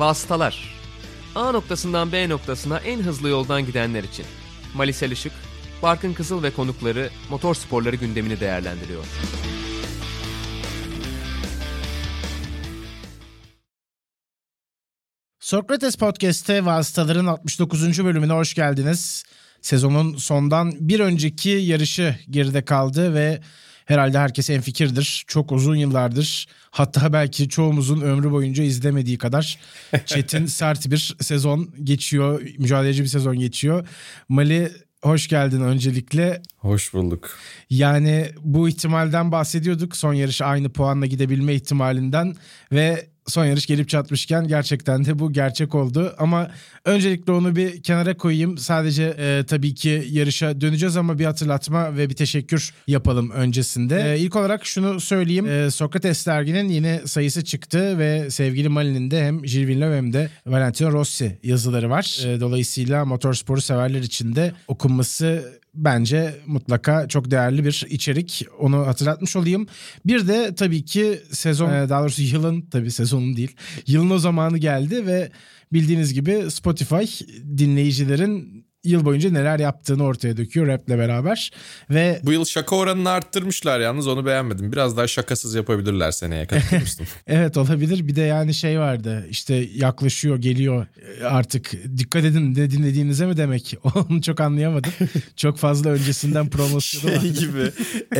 Vasıtalar. A noktasından B noktasına en hızlı yoldan gidenler için. Malisel Işık, Barkın Kızıl ve konukları motor sporları gündemini değerlendiriyor. Sokrates Podcast'te Vasıtaların 69. bölümüne hoş geldiniz. Sezonun sondan bir önceki yarışı geride kaldı ve herhalde herkes en fikirdir. Çok uzun yıllardır hatta belki çoğumuzun ömrü boyunca izlemediği kadar çetin sert bir sezon geçiyor. Mücadeleci bir sezon geçiyor. Mali hoş geldin öncelikle. Hoş bulduk. Yani bu ihtimalden bahsediyorduk. Son yarış aynı puanla gidebilme ihtimalinden ve son yarış gelip çatmışken gerçekten de bu gerçek oldu. Ama öncelikle onu bir kenara koyayım. Sadece e, tabii ki yarışa döneceğiz ama bir hatırlatma ve bir teşekkür yapalım öncesinde. E, ilk olarak şunu söyleyeyim. E, Sokrates derginin yine sayısı çıktı ve sevgili Malin'in de hem Gilles Villeneuve hem de Valentino Rossi yazıları var. E, dolayısıyla motorsporu severler için de okunması bence mutlaka çok değerli bir içerik. Onu hatırlatmış olayım. Bir de tabii ki sezon e, daha doğrusu yılın tabii sezonun değil. Yılın o zamanı geldi ve bildiğiniz gibi Spotify dinleyicilerin yıl boyunca neler yaptığını ortaya döküyor rap'le beraber ve Bu yıl şaka oranını arttırmışlar yalnız onu beğenmedim. Biraz daha şakasız yapabilirler seneye katılmıştım. evet olabilir bir de yani şey vardı işte yaklaşıyor geliyor artık dikkat edin de dinlediğinize mi demek onu çok anlayamadım çok fazla öncesinden promosyonu şey vardı. gibi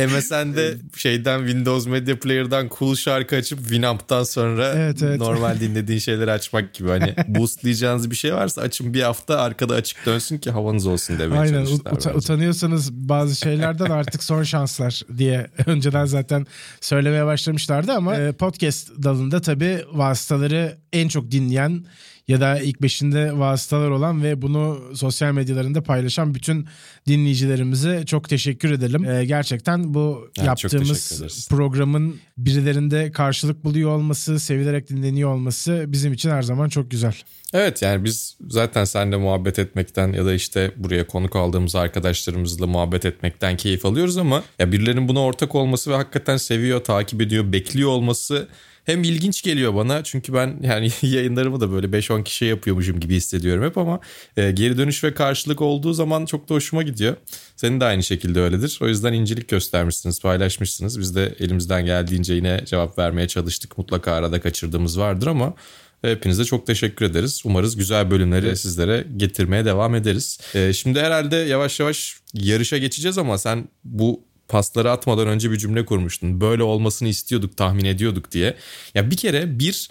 MSN'de şeyden Windows Media Player'dan cool şarkı açıp Winamp'tan sonra Evet, evet. normal dinlediğin şeyleri açmak gibi. Hani boostlayacağınız bir şey varsa açın bir hafta arkada açık dönsün ki havanız olsun demeye Aynen çalıştılar. utanıyorsanız bazı şeylerden artık son şanslar diye önceden zaten söylemeye başlamışlardı ama e, podcast dalında tabii vasıtaları en çok dinleyen ya da ilk beşinde vasıtalar olan ve bunu sosyal medyalarında paylaşan bütün dinleyicilerimize çok teşekkür edelim. E, gerçekten bu çok yaptığımız programın birilerinde karşılık buluyor olması, sevilerek dinleniyor olması bizim için her zaman çok güzel. Evet yani biz zaten seninle muhabbet etmekten ya da işte buraya konuk aldığımız arkadaşlarımızla muhabbet etmekten keyif alıyoruz ama ya birilerinin buna ortak olması ve hakikaten seviyor, takip ediyor, bekliyor olması hem ilginç geliyor bana çünkü ben yani yayınlarımı da böyle 5-10 kişi yapıyormuşum gibi hissediyorum hep ama e, geri dönüş ve karşılık olduğu zaman çok da hoşuma gidiyor. Senin de aynı şekilde öyledir. O yüzden incelik göstermişsiniz, paylaşmışsınız. Biz de elimizden geldiğince yine cevap vermeye çalıştık. Mutlaka arada kaçırdığımız vardır ama Hepinize çok teşekkür ederiz. Umarız güzel bölümleri sizlere getirmeye devam ederiz. Ee, şimdi herhalde yavaş yavaş yarışa geçeceğiz ama sen bu pasları atmadan önce bir cümle kurmuştun. Böyle olmasını istiyorduk, tahmin ediyorduk diye. Ya bir kere bir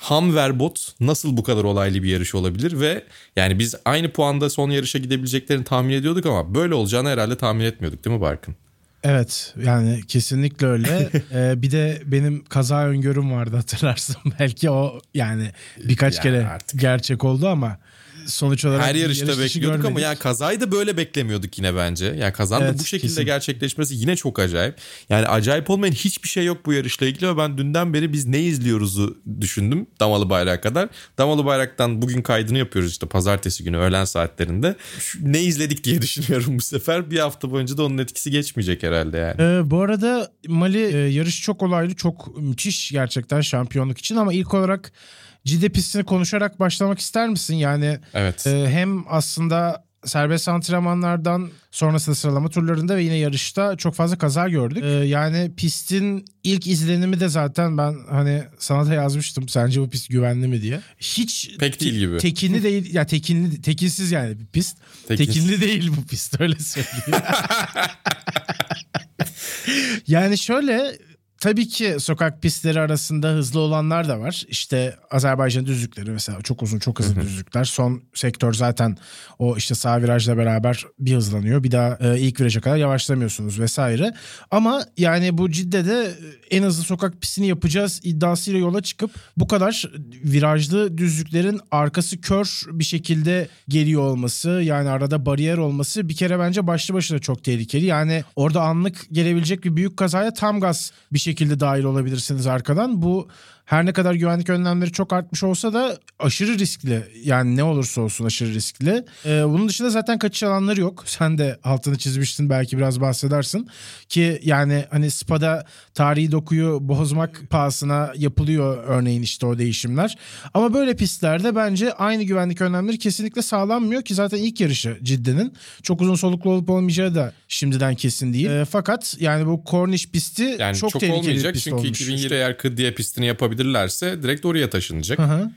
ham verbot nasıl bu kadar olaylı bir yarış olabilir ve yani biz aynı puanda son yarışa gidebileceklerini tahmin ediyorduk ama böyle olacağını herhalde tahmin etmiyorduk değil mi Barkın? Evet yani kesinlikle öyle. Ee, bir de benim kaza öngörüm vardı hatırlarsın. Belki o yani birkaç Ya kere artık. gerçek oldu ama sonuç olarak Her yarışta yarış bekliyorduk ama görmedik. yani kazayı da böyle beklemiyorduk yine bence. Yani kazanın Evet, bu şekilde kesin. gerçekleşmesi yine çok acayip. Yani acayip olmayan hiçbir şey yok bu yarışla ilgili ve ben dünden beri biz ne izliyoruzu düşündüm Damalı Bayrak'a kadar. Damalı Bayrak'tan bugün kaydını yapıyoruz işte pazartesi günü öğlen saatlerinde. Ne izledik diye düşünüyorum bu sefer. Bir hafta boyunca da onun etkisi geçmeyecek herhalde yani. Ee, bu arada Mali e, yarış çok olaylı, çok müthiş gerçekten şampiyonluk için ama ilk olarak Cide pistini konuşarak başlamak ister misin? Yani Evet. e, hem aslında serbest antrenmanlardan sonrasında sıralama turlarında ve yine yarışta çok fazla kaza gördük. Ee, yani pistin ilk izlenimi de zaten ben hani sana da yazmıştım. Sence bu pist güvenli mi diye. Hiç Pek değil gibi. Tekinli değil ya tekinli tekinsiz yani bir pist. Tekinsiz. Tekinli değil bu pist öyle söyleyeyim. yani şöyle tabii ki sokak pistleri arasında hızlı olanlar da var. İşte Azerbaycan düzlükleri mesela çok uzun çok hızlı düzlükler. Son sektör zaten o işte sağ virajla beraber bir hızlanıyor. Bir daha e, ilk viraja kadar yavaşlamıyorsunuz vesaire. Ama yani bu Cidde'de en hızlı sokak pistini yapacağız iddiasıyla yola çıkıp bu kadar virajlı düzlüklerin arkası kör bir şekilde geliyor olması yani arada bariyer olması bir kere bence başlı başına çok tehlikeli. Yani orada anlık gelebilecek bir büyük kazaya tam gaz bir şekilde şekilde dahil olabilirsiniz arkadan. Bu her ne kadar güvenlik önlemleri çok artmış olsa da aşırı riskli. Yani ne olursa olsun aşırı riskli. Ee, bunun dışında zaten kaçış alanları yok. Sen de altını çizmiştin belki biraz bahsedersin. Ki yani hani SPA'da tarihi dokuyu bozmak pahasına yapılıyor örneğin işte o değişimler. Ama böyle pistlerde bence aynı güvenlik önlemleri kesinlikle sağlanmıyor ki zaten ilk yarışı Ciddi'nin. Çok uzun soluklu olup olmayacağı da şimdiden kesin değil. Ee, fakat yani bu Cornish pisti Yani çok, çok, tehlikeli olmayacak bir pist çünkü olmuş. 2020 eğer Kıddiye pistini yapabilirlerse direkt oraya taşınacak. Hı hı.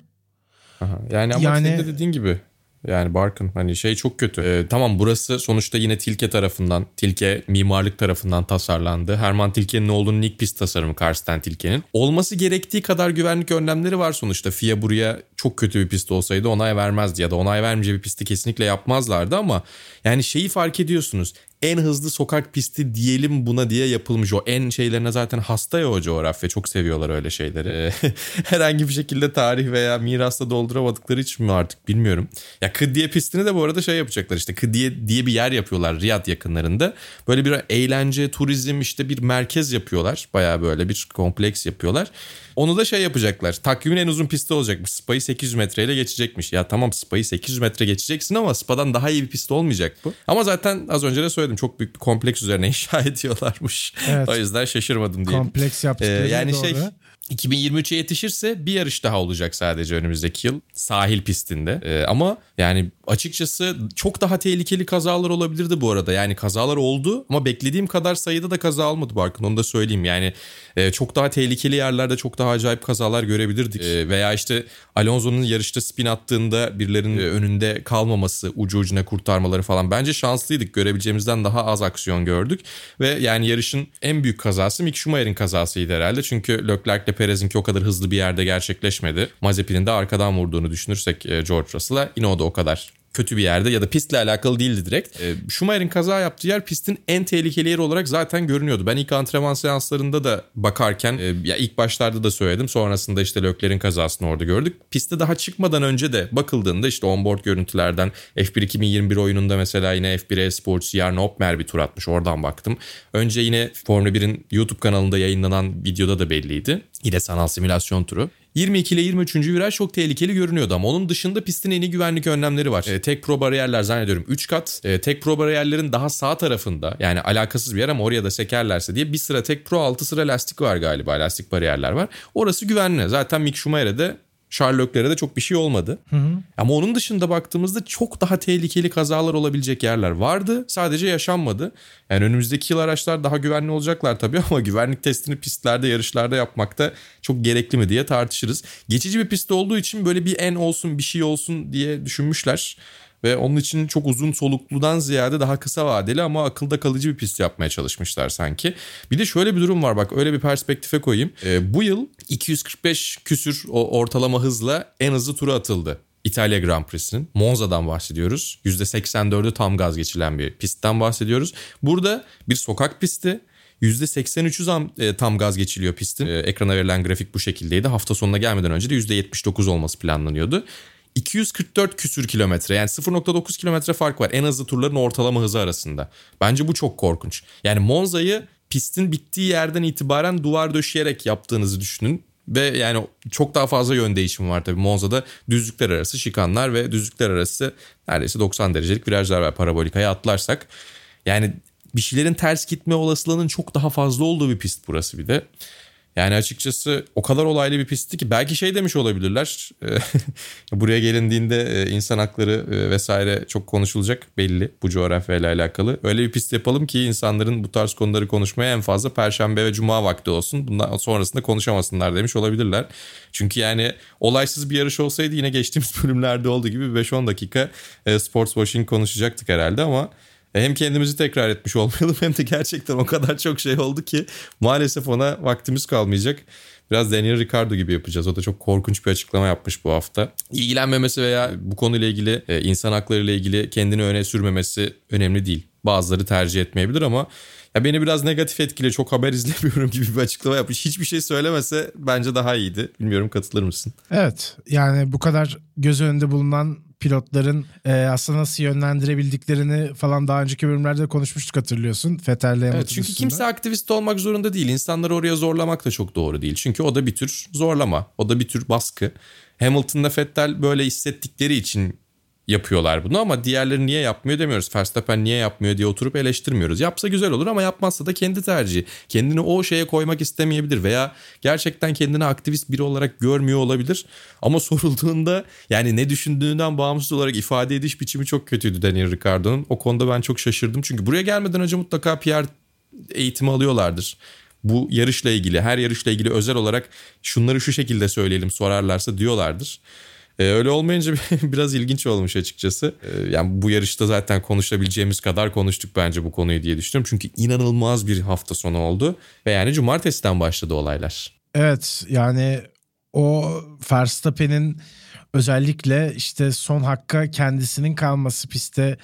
Aha. Yani ama Yani- senin de dediğin gibi yani Barkın hani şey çok kötü. Ee, tamam burası sonuçta yine Tilke tarafından, Tilke mimarlık tarafından tasarlandı. Herman Tilke'nin olduğunu Nick Pist tasarımı Karsten Tilke'nin. Olması gerektiği kadar güvenlik önlemleri var sonuçta. FIA buraya çok kötü bir pist olsaydı onay vermezdi ya da onay vermeyeceği bir pisti kesinlikle yapmazlardı ama yani şeyi fark ediyorsunuz. En hızlı sokak pisti diyelim buna diye yapılmış. O en şeylerine zaten hasta ya o coğrafya. Çok seviyorlar öyle şeyleri. Ee, Herhangi bir şekilde tarih veya mirasla dolduramadıkları için mi artık bilmiyorum. Ya Kıddiye pistini de bu arada şey yapacaklar işte. Kıddiye diye bir yer yapıyorlar Riyad yakınlarında. Böyle bir eğlence, turizm işte bir merkez yapıyorlar. Baya böyle bir kompleks yapıyorlar. Onu da şey yapacaklar. Takvimin en uzun pisti olacakmış. Spa'yı 800 metreyle geçecekmiş. Ya tamam Spa'yı 800 metre geçeceksin ama Spa'dan daha iyi bir pist olmayacak bu. Ama zaten az önce de söyledim çok büyük bir kompleks üzerine inşa ediyorlarmış. Evet. o yüzden şaşırmadım diye. Kompleks yaptıkları Ee, yani doğru. şey 2023'e yetişirse bir yarış daha olacak sadece önümüzdeki yıl sahil pistinde. Ee, ama yani açıkçası çok daha tehlikeli kazalar olabilirdi bu arada. Yani kazalar oldu ama beklediğim kadar sayıda da kaza almadı Barkın onu da söyleyeyim. Yani e, çok daha tehlikeli yerlerde çok daha acayip kazalar görebilirdik. E, veya işte Alonso'nun yarışta spin attığında birilerinin önünde kalmaması, ucu ucuna kurtarmaları falan. Bence şanslıydık. Görebileceğimizden daha az aksiyon gördük. Ve yani yarışın en büyük kazası Mick Schumacher'in kazasıydı herhalde. Çünkü Leclerc ile Perez'inki o kadar hızlı bir yerde gerçekleşmedi. Mazepin'in de arkadan vurduğunu düşünürsek e, George Russell'a yine o da o kadar kötü bir yerde ya da pistle alakalı değildi direkt. E, Schumacher'in kaza yaptığı yer pistin en tehlikeli yeri olarak zaten görünüyordu. Ben ilk antrenman seanslarında da bakarken e, ya ilk başlarda da söyledim. Sonrasında işte Leclerc'in kazasını orada gördük. Piste daha çıkmadan önce de bakıldığında işte onboard görüntülerden F1 2021 oyununda mesela yine F1 Sports Jarno Opmer bir tur atmış. Oradan baktım. Önce yine Formula 1'in YouTube kanalında yayınlanan videoda da belliydi. Yine sanal simülasyon turu. 22 ile 23. viraj çok tehlikeli görünüyordu ama onun dışında pistin en iyi güvenlik önlemleri var. E, tek pro bariyerler zannediyorum 3 kat. E, tek pro bariyerlerin daha sağ tarafında yani alakasız bir yer ama oraya da sekerlerse diye bir sıra tek pro 6 sıra lastik var galiba. Lastik bariyerler var. Orası güvenli. Zaten Mick Schumacher'e de Leclerc'e de çok bir şey olmadı. Ama onun dışında baktığımızda çok daha tehlikeli kazalar olabilecek yerler vardı. Sadece yaşanmadı. Yani önümüzdeki yıl araçlar daha güvenli olacaklar tabii ama güvenlik testini pistlerde, yarışlarda yapmakta çok gerekli mi diye tartışırız. Geçici bir pist olduğu için böyle bir en olsun, bir şey olsun diye düşünmüşler. Ve onun için çok uzun solukludan ziyade daha kısa vadeli ama akılda kalıcı bir pist yapmaya çalışmışlar sanki. Bir de şöyle bir durum var bak öyle bir perspektife koyayım. Ee, bu yıl 245 küsür o ortalama hızla en hızlı tura atıldı. İtalya Grand Prix'sinin Monza'dan bahsediyoruz. %84'ü tam gaz geçilen bir pistten bahsediyoruz. Burada bir sokak pisti. %83'ü tam, e, tam gaz geçiliyor pistin. E, ekrana verilen grafik bu şekildeydi. Hafta sonuna gelmeden önce de %79 olması planlanıyordu. 244 küsür kilometre yani 0.9 kilometre fark var en hızlı turların ortalama hızı arasında. Bence bu çok korkunç. Yani Monza'yı pistin bittiği yerden itibaren duvar döşeyerek yaptığınızı düşünün. Ve yani çok daha fazla yön değişimi var tabii. Monza'da düzlükler arası şikanlar ve düzlükler arası neredeyse 90 derecelik virajlar var parabolikaya atlarsak. Yani bir şeylerin ters gitme olasılığının çok daha fazla olduğu bir pist burası bir de. Yani açıkçası o kadar olaylı bir pistti ki belki şey demiş olabilirler. Buraya gelindiğinde e, insan hakları e, vesaire çok konuşulacak belli bu coğrafyayla alakalı. Öyle bir pist yapalım ki insanların bu tarz konuları konuşmaya en fazla perşembe ve cuma vakti olsun. Bundan sonrasında konuşamasınlar demiş olabilirler. Çünkü yani olaysız bir yarış olsaydı yine geçtiğimiz bölümlerde olduğu gibi 5-10 dakika e, sports washing konuşacaktık herhalde ama hem kendimizi tekrar etmiş olmayalım hem de gerçekten o kadar çok şey oldu ki maalesef ona vaktimiz kalmayacak. Biraz Daniel Ricardo gibi yapacağız. O da çok korkunç bir açıklama yapmış bu hafta. İlgilenmemesi veya bu konuyla ilgili insan hakları ile ilgili kendini öne sürmemesi önemli değil. Bazıları tercih etmeyebilir ama ya beni biraz negatif etkile çok haber izlemiyorum gibi bir açıklama yapmış. Hiçbir şey söylemese bence daha iyiydi. Bilmiyorum katılır mısın? Evet yani bu kadar göz önünde bulunan pilotların e, aslında nasıl yönlendirebildiklerini falan daha önceki bölümlerde konuşmuştuk hatırlıyorsun. Fettel'le evet, Çünkü üstünde. kimse aktivist olmak zorunda değil. İnsanları oraya zorlamak da çok doğru değil. Çünkü o da bir tür zorlama. O da bir tür baskı. Hamilton'da Fettel böyle hissettikleri için yapıyorlar bunu ama diğerleri niye yapmıyor demiyoruz. Verstappen niye yapmıyor diye oturup eleştirmiyoruz. Yapsa güzel olur ama yapmazsa da kendi tercihi. Kendini o şeye koymak istemeyebilir veya gerçekten kendini aktivist biri olarak görmüyor olabilir. Ama sorulduğunda yani ne düşündüğünden bağımsız olarak ifade ediş biçimi çok kötüydü Daniel Ricciardo'nun. O konuda ben çok şaşırdım. Çünkü buraya gelmeden önce mutlaka PR eğitimi alıyorlardır bu yarışla ilgili her yarışla ilgili özel olarak şunları şu şekilde söyleyelim sorarlarsa diyorlardır. Ee, öyle olmayınca biraz ilginç olmuş açıkçası. Ee, yani bu yarışta zaten konuşabileceğimiz kadar konuştuk bence bu konuyu diye düşünüyorum. Çünkü inanılmaz bir hafta sonu oldu ve yani cumartesiden başladı olaylar. Evet yani o Verstappen'in özellikle işte son hakka kendisinin kalması pistte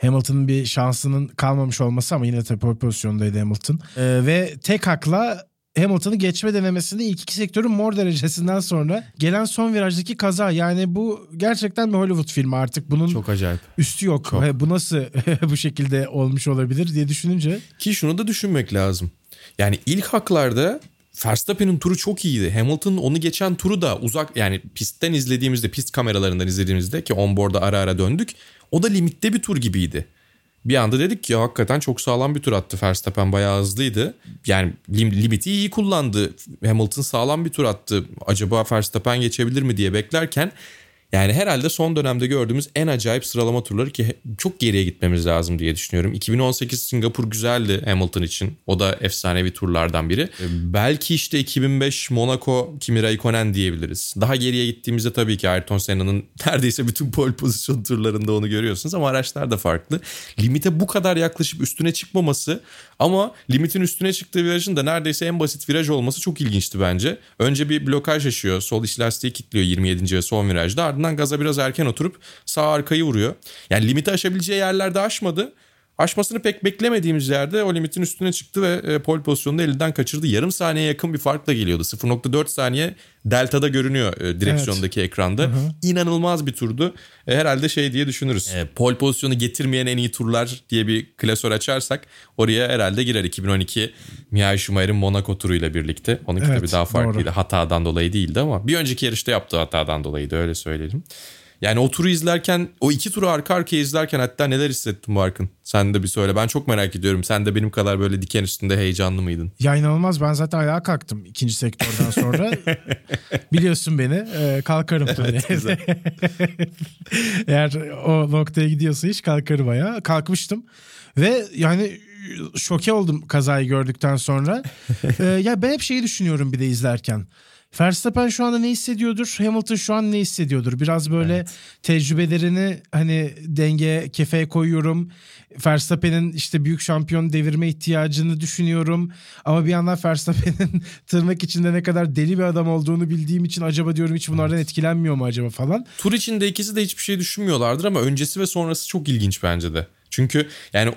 Hamilton'ın bir şansının kalmamış olması ama yine tabii pozisyondaydı Hamilton. Ee, ve tek hakla Hamilton'ı geçme denemesinde ilk iki sektörün mor derecesinden sonra gelen son virajdaki kaza. Yani bu gerçekten bir Hollywood filmi artık. Bunun Çok acayip. üstü yok. Çok. Bu nasıl bu şekilde olmuş olabilir diye düşününce. Ki şunu da düşünmek lazım. Yani ilk haklarda Verstappen'in turu çok iyiydi. Hamilton'ın onu geçen turu da uzak yani pistten izlediğimizde, pist kameralarından izlediğimizde ki onboard'a ara ara döndük. O da limitte bir tur gibiydi bir anda dedik ki hakikaten çok sağlam bir tur attı Verstappen bayağı hızlıydı. Yani lim, limiti iyi kullandı. Hamilton sağlam bir tur attı. Acaba Verstappen geçebilir mi diye beklerken yani herhalde son dönemde gördüğümüz en acayip sıralama turları ki çok geriye gitmemiz lazım diye düşünüyorum. 2018 Singapur güzeldi Hamilton için. O da efsanevi turlardan biri. Ee, belki işte 2005 Monaco Kimi Raikkonen diyebiliriz. Daha geriye gittiğimizde tabii ki Ayrton Senna'nın neredeyse bütün pole pozisyon turlarında onu görüyorsunuz ama araçlar da farklı. Limite bu kadar yaklaşıp üstüne çıkmaması ama limitin üstüne çıktığı virajın da neredeyse en basit viraj olması çok ilginçti bence. Önce bir blokaj yaşıyor. Sol iç lastiği kilitliyor 27. ve son virajda. Ardından gaza biraz erken oturup sağ arkayı vuruyor. Yani limiti aşabileceği yerlerde aşmadı. Aşmasını pek beklemediğimiz yerde o limitin üstüne çıktı ve e, pole pozisyonunu elinden kaçırdı. Yarım saniye yakın bir farkla geliyordu. 0.4 saniye delta'da görünüyor e, direksiyondaki evet. ekranda. Hı hı. İnanılmaz bir turdu. E, herhalde şey diye düşünürüz. E, pole pozisyonu getirmeyen en iyi turlar diye bir klasör açarsak oraya herhalde girer 2012 Michael Schumacher'in Monaco turuyla birlikte. Onunki evet, tabii daha farklıydı. Doğru. Hatadan dolayı değildi ama bir önceki yarışta yaptığı hatadan dolayıydı öyle söyleyelim. Yani o turu izlerken o iki turu arka arkaya izlerken hatta neler hissettin Barkın? Sen de bir söyle. Ben çok merak ediyorum. Sen de benim kadar böyle diken üstünde heyecanlı mıydın? Ya inanılmaz. Ben zaten ayağa kalktım ikinci sektörden sonra. Biliyorsun beni. E, kalkarım tabii. Eğer o noktaya gidiyorsa hiç kalkarım ayağa. Kalkmıştım. Ve yani şoke oldum kazayı gördükten sonra. ee, ya ben hep şeyi düşünüyorum bir de izlerken. Verstappen şu anda ne hissediyordur? Hamilton şu an ne hissediyordur? Biraz böyle evet. tecrübelerini hani denge kefeye koyuyorum. Verstappen'in işte büyük şampiyon devirme ihtiyacını düşünüyorum. Ama bir yandan Verstappen'in tırnak içinde ne kadar deli bir adam olduğunu bildiğim için acaba diyorum hiç bunlardan evet. etkilenmiyor mu acaba falan. Tur içinde ikisi de hiçbir şey düşünmüyorlardır ama öncesi ve sonrası çok ilginç bence de. Çünkü yani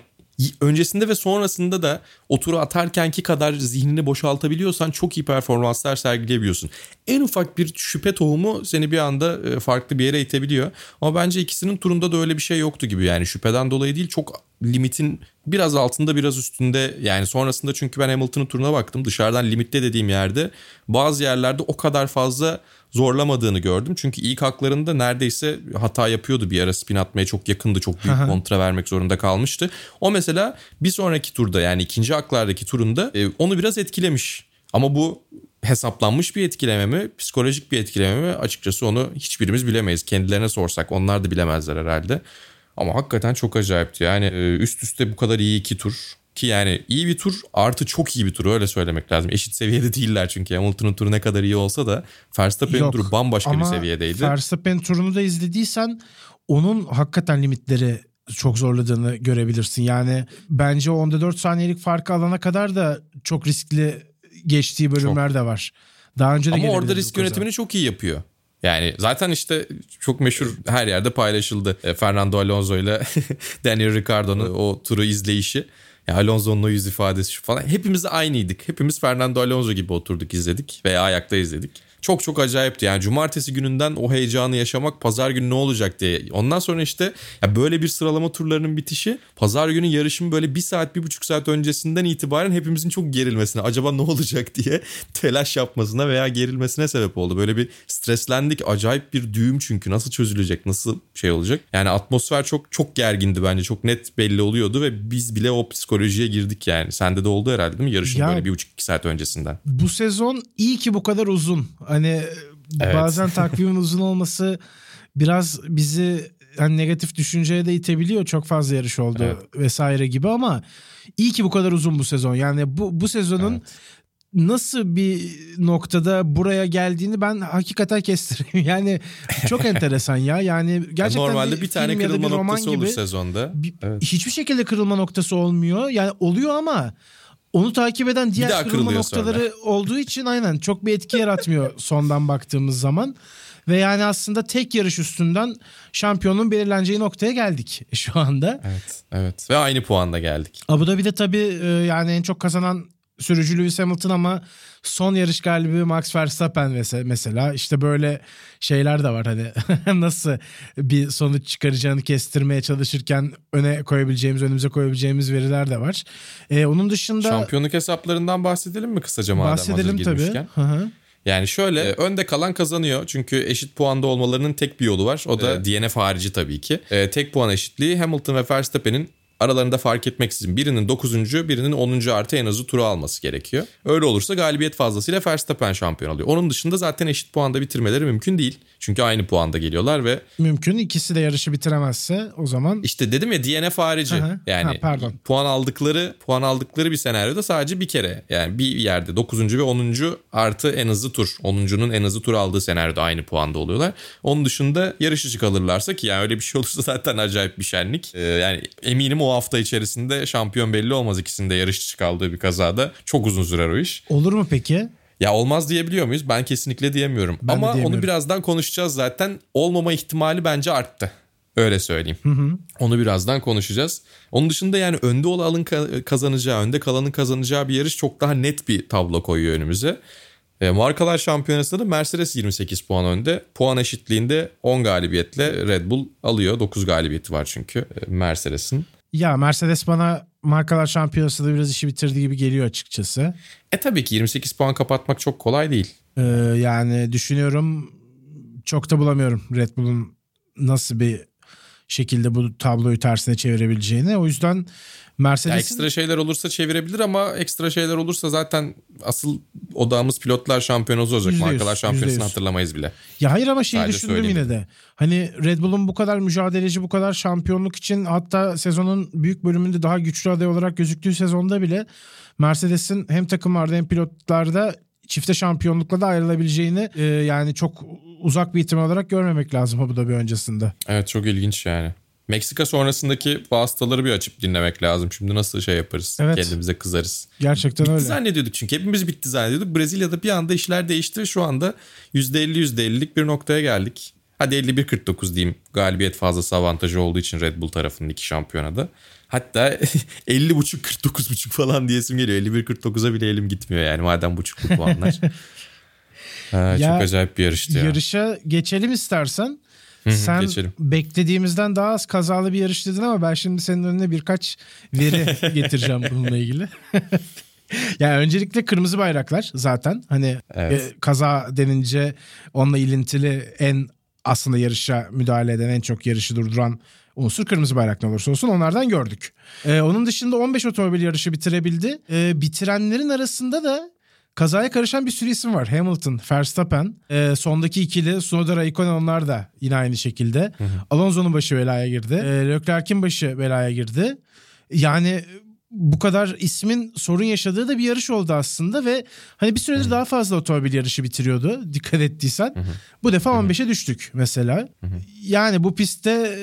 öncesinde ve sonrasında da o turu atarkenki kadar zihnini boşaltabiliyorsan çok iyi performanslar sergileyebiliyorsun. En ufak bir şüphe tohumu seni bir anda e, farklı bir yere itebiliyor. Ama bence ikisinin turunda da öyle bir şey yoktu gibi. Yani şüpheden dolayı değil çok limitin biraz altında biraz üstünde yani sonrasında çünkü ben Hamilton'ın turuna baktım dışarıdan limitte dediğim yerde bazı yerlerde o kadar fazla zorlamadığını gördüm. Çünkü ilk haklarında neredeyse hata yapıyordu bir ara spin atmaya çok yakındı. Çok büyük kontra vermek zorunda kalmıştı. O mesela bir sonraki turda yani ikinci haklardaki turunda e, onu biraz etkilemiş. Ama bu hesaplanmış bir etkileme mi, psikolojik bir etkileme mi açıkçası onu hiçbirimiz bilemeyiz. Kendilerine sorsak onlar da bilemezler herhalde. Ama hakikaten çok acayipti. Yani e, üst üste bu kadar iyi iki tur ki yani iyi bir tur artı çok iyi bir tur öyle söylemek lazım. Eşit seviyede değiller çünkü Hamilton'ın turu ne kadar iyi olsa da Verstappen'in turu bambaşka bir seviyedeydi. Verstappen turunu da izlediysen onun hakikaten limitleri çok zorladığını görebilirsin. Yani bence onda 4 saniyelik farkı alana kadar da çok riskli geçtiği bölümler çok. de var. Daha önce de Ama orada risk yönetimini çok iyi yapıyor. Yani zaten işte çok meşhur her yerde paylaşıldı. E, Fernando Alonso ile Daniel Ricciardo'nun o turu izleyişi. Ya Alonso'nun o yüz ifadesi şu falan. Hepimiz aynıydık. Hepimiz Fernando Alonso gibi oturduk izledik veya ayakta izledik. Çok çok acayipti. Yani cumartesi gününden o heyecanı yaşamak pazar günü ne olacak diye. Ondan sonra işte ya böyle bir sıralama turlarının bitişi pazar günü yarışın böyle bir saat bir buçuk saat öncesinden itibaren hepimizin çok gerilmesine acaba ne olacak diye telaş yapmasına veya gerilmesine sebep oldu. Böyle bir streslendik acayip bir düğüm çünkü nasıl çözülecek nasıl şey olacak. Yani atmosfer çok çok gergindi bence çok net belli oluyordu ve biz bile o psikolojiye girdik yani. Sende de oldu herhalde değil mi yarışın Ya- böyle bir buçuk iki saat öncesinden. Bu sezon iyi ki bu kadar uzun. Hani Evet. bazen takvimin uzun olması biraz bizi hani negatif düşünceye de itebiliyor. Çok fazla yarış oldu Evet. vesaire gibi ama iyi ki bu kadar uzun bu sezon. Yani bu bu sezonun Evet. nasıl bir noktada buraya geldiğini ben hakikaten kestireyim. Yani çok enteresan ya. Yani gerçekten Normalde bir, tane ya da kırılma bir noktası olur gibi sezonda. bir- Evet. hiçbir şekilde kırılma noktası olmuyor. Yani oluyor ama onu takip eden diğer kırılma noktaları olduğu için aynen çok bir etki yaratmıyor sondan baktığımız zaman. Ve yani aslında tek yarış üstünden şampiyonun belirleneceği noktaya geldik şu anda. Evet, evet. Ve aynı puanda geldik. Abu Dhabi'de tabii e, yani en çok kazanan sürücü Lewis Hamilton ama son yarış galibi Max Verstappen mese- mesela işte böyle şeyler de var hani nasıl bir sonuç çıkaracağını kestirmeye çalışırken öne koyabileceğimiz önümüze koyabileceğimiz veriler de var. E, onun dışında Şampiyonluk hesaplarından bahsedelim mi kısaca madem bahsedelim hazır tabii. Hı hı. Yani şöyle e, önde kalan kazanıyor. Çünkü eşit puanda olmalarının tek bir yolu var. O da DNF harici tabii ki. E, tek puan eşitliği Hamilton ve Verstappen'in aralarında fark etmeksizin birinin 9. birinin 10. artı en azı turu alması gerekiyor. Öyle olursa galibiyet fazlasıyla Verstappen şampiyon oluyor. Onun dışında zaten eşit puanda bitirmeleri mümkün değil. Çünkü aynı puanda geliyorlar ve Mümkün ikisi de yarışı bitiremezse o zaman işte dedim ya DNF harici. Hı. Yani Ha, pardon. puan aldıkları puan aldıkları bir senaryoda sadece bir kere. Yani bir yerde 9. ve 10. artı en hızlı tur. 10.'unun en hızlı tur aldığı senaryoda aynı puanda oluyorlar. Onun dışında yarış dışı kalırlarsa ki yani öyle bir şey olursa zaten acayip bir şenlik. Ee, yani eminim o hafta içerisinde şampiyon belli olmaz ikisinde yarış dışı kaldığı bir kazada. Çok uzun sürer o iş. olur mu peki? Ya olmaz diyebiliyor muyuz? Ben kesinlikle diyemiyorum. Ben Ama diyemiyorum. onu birazdan konuşacağız zaten. Olmama ihtimali bence arttı. Öyle söyleyeyim. Onu birazdan konuşacağız. Onun dışında yani önde olanın ka- kazanacağı, önde kalanın kazanacağı bir yarış çok daha net bir tablo koyuyor önümüze. E, markalar şampiyonasında da Mercedes 28 puan önde. Puan eşitliğinde 10 galibiyetle Red Bull alıyor. 9 galibiyeti var çünkü e, Mercedes'in. Ya Mercedes bana markalar şampiyonasında biraz işi bitirdiği gibi geliyor açıkçası. E tabii ki 28 puan kapatmak çok kolay değil. Ee, yani düşünüyorum çok da bulamıyorum Red Bull'un nasıl bir şekilde bu tabloyu tersine çevirebileceğini. O yüzden Ya Mercedes'in ekstra şeyler olursa çevirebilir ama ekstra şeyler olursa zaten asıl odağımız pilotlar şampiyonası olacak. Yüzde yüz, Markalar yüzde şampiyonasını hatırlamayız bile. Ya hayır ama şeyi Sadece düşündüm söyleyeyim. yine de. Hani Red Bull'un bu kadar mücadeleci, bu kadar şampiyonluk için hatta sezonun büyük bölümünde daha güçlü aday olarak gözüktüğü sezonda bile Mercedes'in hem takımlarda hem pilotlarda çifte şampiyonlukla da ayrılabileceğini e, yani çok uzak bir ihtimal olarak görmemek lazım Abu Dhabi öncesinde. Evet çok ilginç yani. Meksika sonrasındaki vasıtaları bir açıp dinlemek lazım. Şimdi nasıl şey yaparız? Evet. Kendimize kızarız. Gerçekten Bitti öyle. zannediyorduk çünkü hepimiz bitti zannediyorduk. Brezilya'da bir anda işler değişti. Şu anda %50 %50'lik bir noktaya geldik. Hadi 51-49 diyeyim. Galibiyet fazlası avantajı olduğu için Red Bull tarafının iki şampiyonada. Hatta 50.5-49.5 falan diyesim geliyor. 51-49'a bile elim gitmiyor yani madem buçuklu puanlar. ha, Ya, çok acayip bir yarıştı ya. Yarışa geçelim istersen. hı, Sen geçelim. beklediğimizden daha az kazalı bir yarış dedin ama ben şimdi senin önüne birkaç veri getireceğim bununla ilgili. yani öncelikle kırmızı bayraklar zaten hani Evet. e, kaza denince onunla ilintili en aslında yarışa müdahale eden en çok yarışı durduran unsur kırmızı bayrak ne olursa olsun onlardan gördük. E, onun dışında 15 otomobil yarışı bitirebildi. E, bitirenlerin arasında da Kazaya karışan bir sürü isim var. Hamilton, Verstappen, e, sondaki ikili Tsunoda Raikkonen onlar da yine aynı şekilde. Alonso'nun başı belaya girdi. E, Leclerc'in başı belaya girdi. Yani bu kadar ismin sorun yaşadığı da bir yarış oldu aslında ve hani bir süredir daha fazla otomobil yarışı bitiriyordu dikkat ettiysen. Bu defa 15'e düştük mesela. Yani bu pistte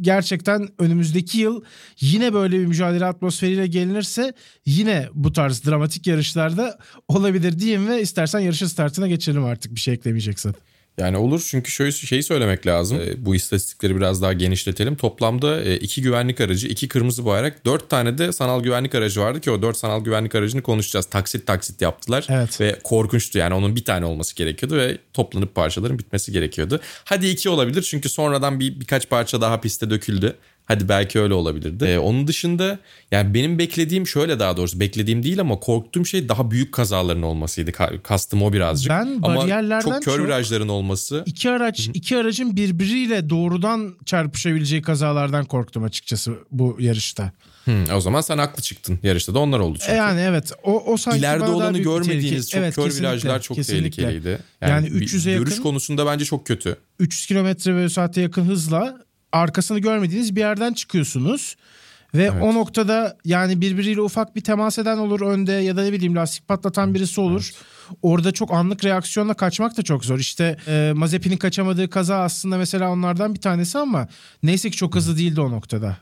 gerçekten önümüzdeki yıl yine böyle bir mücadele atmosferiyle gelinirse yine bu tarz dramatik yarışlarda olabilir diyeyim ve istersen yarışın startına geçelim artık bir şey eklemeyeceksen. Yani olur çünkü şöyle şeyi söylemek lazım. E, bu istatistikleri biraz daha genişletelim. Toplamda e, iki güvenlik aracı, iki kırmızı bayrak, dört tane de sanal güvenlik aracı vardı ki o dört sanal güvenlik aracını konuşacağız. Taksit taksit yaptılar Evet. ve korkunçtu yani onun bir tane olması gerekiyordu ve toplanıp parçaların bitmesi gerekiyordu. Hadi iki olabilir çünkü sonradan bir birkaç parça daha piste döküldü. Hadi belki öyle olabilirdi. Ee, onun dışında yani benim beklediğim şöyle daha doğrusu beklediğim değil ama korktuğum şey daha büyük kazaların olmasıydı. Ka- Kastım o birazcık. Ben ama bariyerlerden çok kör çok- virajların olması. İki araç, iki aracın birbiriyle doğrudan çarpışabileceği kazalardan korktum açıkçası bu yarışta. Hı, o zaman sen haklı çıktın. Yarışta da onlar oldu çünkü. Yani evet. O, o sanki İleride olanı görmediğiniz çok Evet, kör virajlar çok kesinlikle. tehlikeliydi. Yani bir 300'e Görüş yakın- konusunda bence çok kötü. 300 kilometre bölü saate yakın hızla arkasını görmediğiniz bir yerden çıkıyorsunuz. Ve Evet. o noktada yani birbiriyle ufak bir temas eden olur önde ya da ne bileyim lastik patlatan birisi olur. Orada çok anlık reaksiyonla kaçmak da çok zor. İşte e, Mazepin'in kaçamadığı kaza aslında mesela onlardan bir tanesi ama neyse ki çok hızlı değildi o noktada.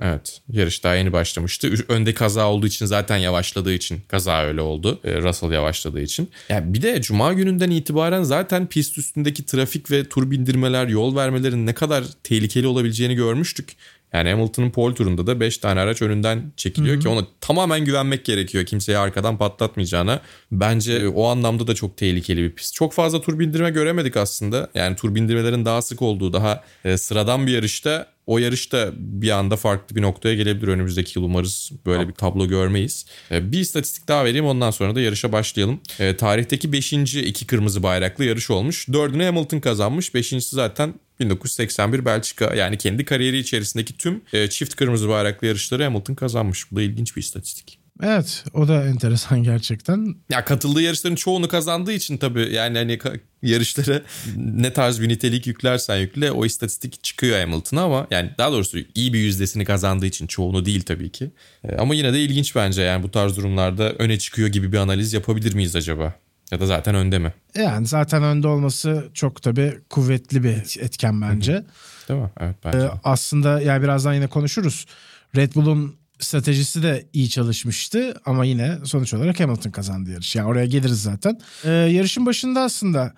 Evet yarış daha yeni başlamıştı. Önde kaza olduğu için zaten yavaşladığı için kaza öyle oldu. Ee, Russell yavaşladığı için. Ya bir de cuma gününden itibaren zaten pist üstündeki trafik ve tur bindirmeler, yol vermelerin ne kadar tehlikeli olabileceğini görmüştük. Yani Hamilton'ın pole turunda da 5 tane araç önünden çekiliyor ki ona tamamen güvenmek gerekiyor. Kimseyi arkadan patlatmayacağına. Bence o anlamda da çok tehlikeli bir pist. Çok fazla tur bindirme göremedik aslında. Yani tur bindirmelerin daha sık olduğu, daha e, sıradan bir yarışta o yarışta bir anda farklı bir noktaya gelebilir. Önümüzdeki yıl umarız böyle bir tablo görmeyiz. E, Bir istatistik daha vereyim ondan sonra da yarışa başlayalım. E, tarihteki 5. iki kırmızı bayraklı yarış olmuş. Dördünü Hamilton kazanmış. Beşincisi zaten 1981 Belçika. Yani kendi kariyeri içerisindeki tüm e, çift kırmızı bayraklı yarışları Hamilton kazanmış. Bu da ilginç bir istatistik. Evet o da enteresan gerçekten. Ya katıldığı yarışların çoğunu kazandığı için tabii yani hani yarışlara ne tarz bir nitelik yüklersen yükle o istatistik çıkıyor Hamilton'a ama yani daha doğrusu iyi bir yüzdesini kazandığı için çoğunu değil tabii ki. E, Ama yine de ilginç bence yani bu tarz durumlarda öne çıkıyor gibi bir analiz yapabilir miyiz acaba? Ya da zaten önde mi? Yani zaten önde olması çok tabii kuvvetli bir etken bence. Değil mi? Evet bence. Ee, aslında yani birazdan yine konuşuruz. Red Bull'un stratejisi de iyi çalışmıştı ama yine sonuç olarak Hamilton kazandı yarış. Yani oraya geliriz zaten. Ee, yarışın başında aslında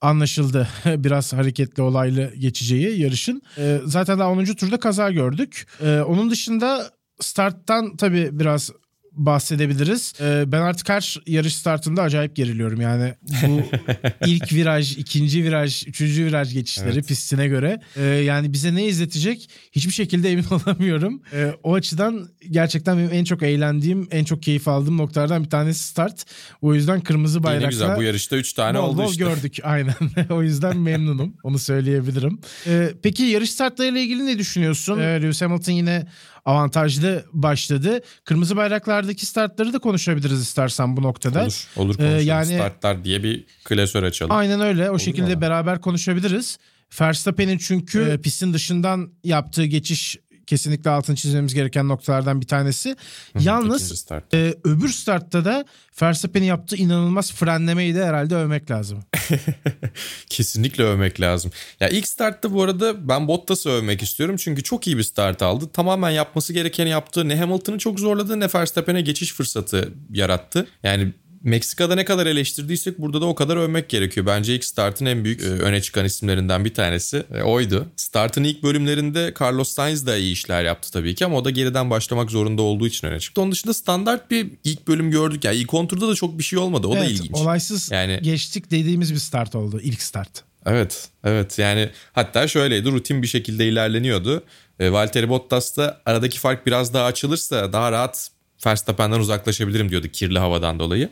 anlaşıldı biraz hareketli olaylı geçeceği yarışın. Ee, zaten daha 10. turda kaza gördük. Ee, onun dışında starttan tabii biraz bahsedebiliriz. Ee, ben artık her yarış startında acayip geriliyorum. Yani bu ilk viraj, ikinci viraj, üçüncü viraj geçişleri Evet. pistine göre. Ee, yani bize ne izletecek hiçbir şekilde emin olamıyorum. Ee, o açıdan gerçekten benim en çok eğlendiğim, en çok keyif aldığım noktalardan bir tanesi start. O yüzden kırmızı Yine bayrakla... güzel bu yarışta 3 tane Bol oldu bol işte. gördük aynen. o yüzden memnunum. Onu söyleyebilirim. Ee, peki yarış startlarıyla ilgili ne düşünüyorsun? Ee, Lewis Hamilton yine avantajlı başladı. Kırmızı bayraklardaki startları da konuşabiliriz istersen bu noktada. Olur, olur Ee, konuşalım. yani- Startlar diye bir klasör açalım. Aynen öyle. O şekilde valla. beraber konuşabiliriz. Verstappen'in çünkü e, pistin dışından yaptığı geçiş kesinlikle altını çizmemiz gereken noktalardan bir tanesi. Yalnız e, öbür startta da Verstappen'in yaptığı inanılmaz frenlemeyi de herhalde övmek lazım. Kesinlikle övmek lazım. Ya ilk startta bu arada ben Bottas'ı övmek istiyorum. Çünkü çok iyi bir start aldı. Tamamen yapması gerekeni yaptı. Ne Hamilton'ı çok zorladı ne Verstappen'e geçiş fırsatı yarattı. Yani Meksika'da ne kadar eleştirdiysek burada da o kadar övmek gerekiyor. Bence ilk startın en büyük e, öne çıkan isimlerinden bir tanesi e, oydu. Startın ilk bölümlerinde Carlos Sainz da iyi işler yaptı tabii ki ama o da geriden başlamak zorunda olduğu için öne çıktı. Onun dışında standart bir ilk bölüm gördük. Yani ilk konturda da çok bir şey olmadı. O da evet, ilginç. olaysız Yani- geçtik dediğimiz bir start oldu. ilk start. Evet, evet yani hatta şöyleydi rutin bir şekilde ilerleniyordu. E, Valtteri Bottas da aradaki fark biraz daha açılırsa daha rahat Verstappen'den uzaklaşabilirim diyordu kirli havadan dolayı.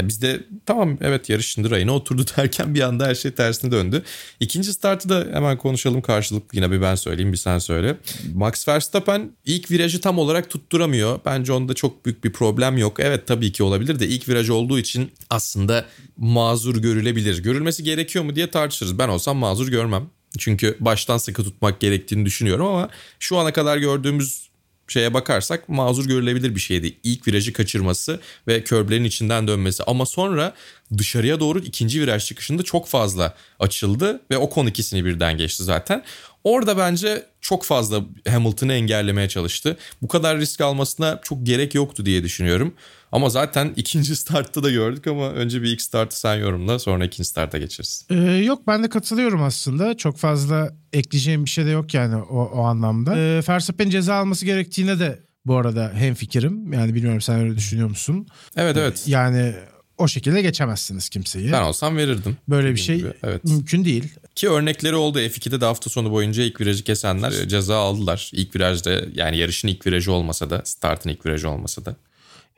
Ya biz de tamam evet yarışın rayına oturdu derken bir anda her şey tersine döndü. İkinci startı da hemen konuşalım karşılıklı yine bir ben söyleyeyim bir sen söyle. Max Verstappen ilk virajı tam olarak tutturamıyor. Bence onda çok büyük bir problem yok. Evet tabii ki olabilir de ilk viraj olduğu için aslında mazur görülebilir. Görülmesi gerekiyor mu diye tartışırız. Ben olsam mazur görmem. Çünkü baştan sıkı tutmak gerektiğini düşünüyorum ama şu ana kadar gördüğümüz şeye bakarsak mazur görülebilir bir şeydi. İlk virajı kaçırması ve körblerin içinden dönmesi. Ama sonra dışarıya doğru ikinci viraj çıkışında çok fazla açıldı ve o kon ikisini birden geçti zaten. Orada bence çok fazla Hamilton'ı engellemeye çalıştı. Bu kadar risk almasına çok gerek yoktu diye düşünüyorum. Ama zaten ikinci startta da gördük ama önce bir ilk startı sen yorumla sonra ikinci starta geçeriz. Ee, yok ben de katılıyorum aslında. Çok fazla ekleyeceğim bir şey de yok yani o, o anlamda. Ee, Verstappen ceza alması gerektiğine de bu arada hem fikrim. Yani bilmiyorum sen öyle düşünüyor musun? Evet evet. Yani o şekilde geçemezsiniz kimseyi. Ben olsam verirdim. Böyle bir şey gibi, evet. mümkün değil. Ki örnekleri oldu. F2'de de hafta sonu boyunca ilk virajı kesenler ceza aldılar. İlk virajda yani yarışın ilk virajı olmasa da startın ilk virajı olmasa da.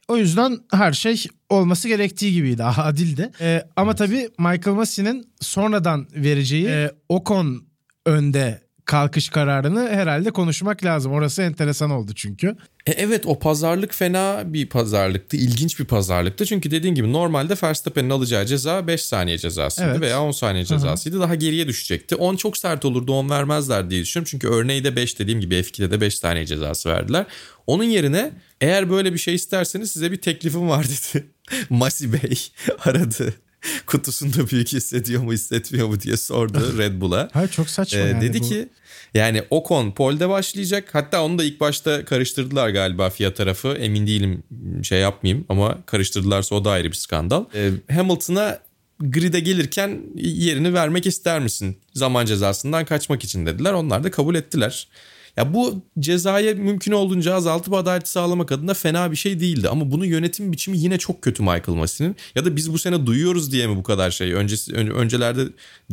O yüzden her şey olması gerektiği gibiydi. Adildi. Ee, ama evet. tabii Michael Massey'nin sonradan vereceği e, Ocon önde kalkış kararını herhalde konuşmak lazım. Orası enteresan oldu çünkü. E evet o pazarlık fena bir pazarlıktı. ilginç bir pazarlıktı. Çünkü dediğin gibi normalde Verstappen'in alacağı ceza 5 saniye cezasıydı evet. veya 10 saniye cezasıydı. Hı-hı. Daha geriye düşecekti. 10 çok sert olurdu 10 vermezler diye düşünüyorum. Çünkü örneği de 5 dediğim gibi F2'de de 5 saniye cezası verdiler. Onun yerine eğer böyle bir şey isterseniz size bir teklifim var dedi. Masi Bey aradı kutusunda büyük hissediyor mu hissetmiyor mu diye sordu Red Bull'a. Hayır çok saçma ee, yani Dedi bu. ki yani Ocon polde başlayacak. Hatta onu da ilk başta karıştırdılar galiba FIA tarafı. Emin değilim şey yapmayayım ama karıştırdılarsa o da ayrı bir skandal. Ee, Hamilton'a grid'e gelirken yerini vermek ister misin? Zaman cezasından kaçmak için dediler. Onlar da kabul ettiler. Ya bu cezayı mümkün olduğunca azaltıp adaleti sağlamak adına fena bir şey değildi. Ama bunun yönetim biçimi yine çok kötü Michael Massey'nin. Ya da biz bu sene duyuyoruz diye mi bu kadar şey? Öncesi, öncelerde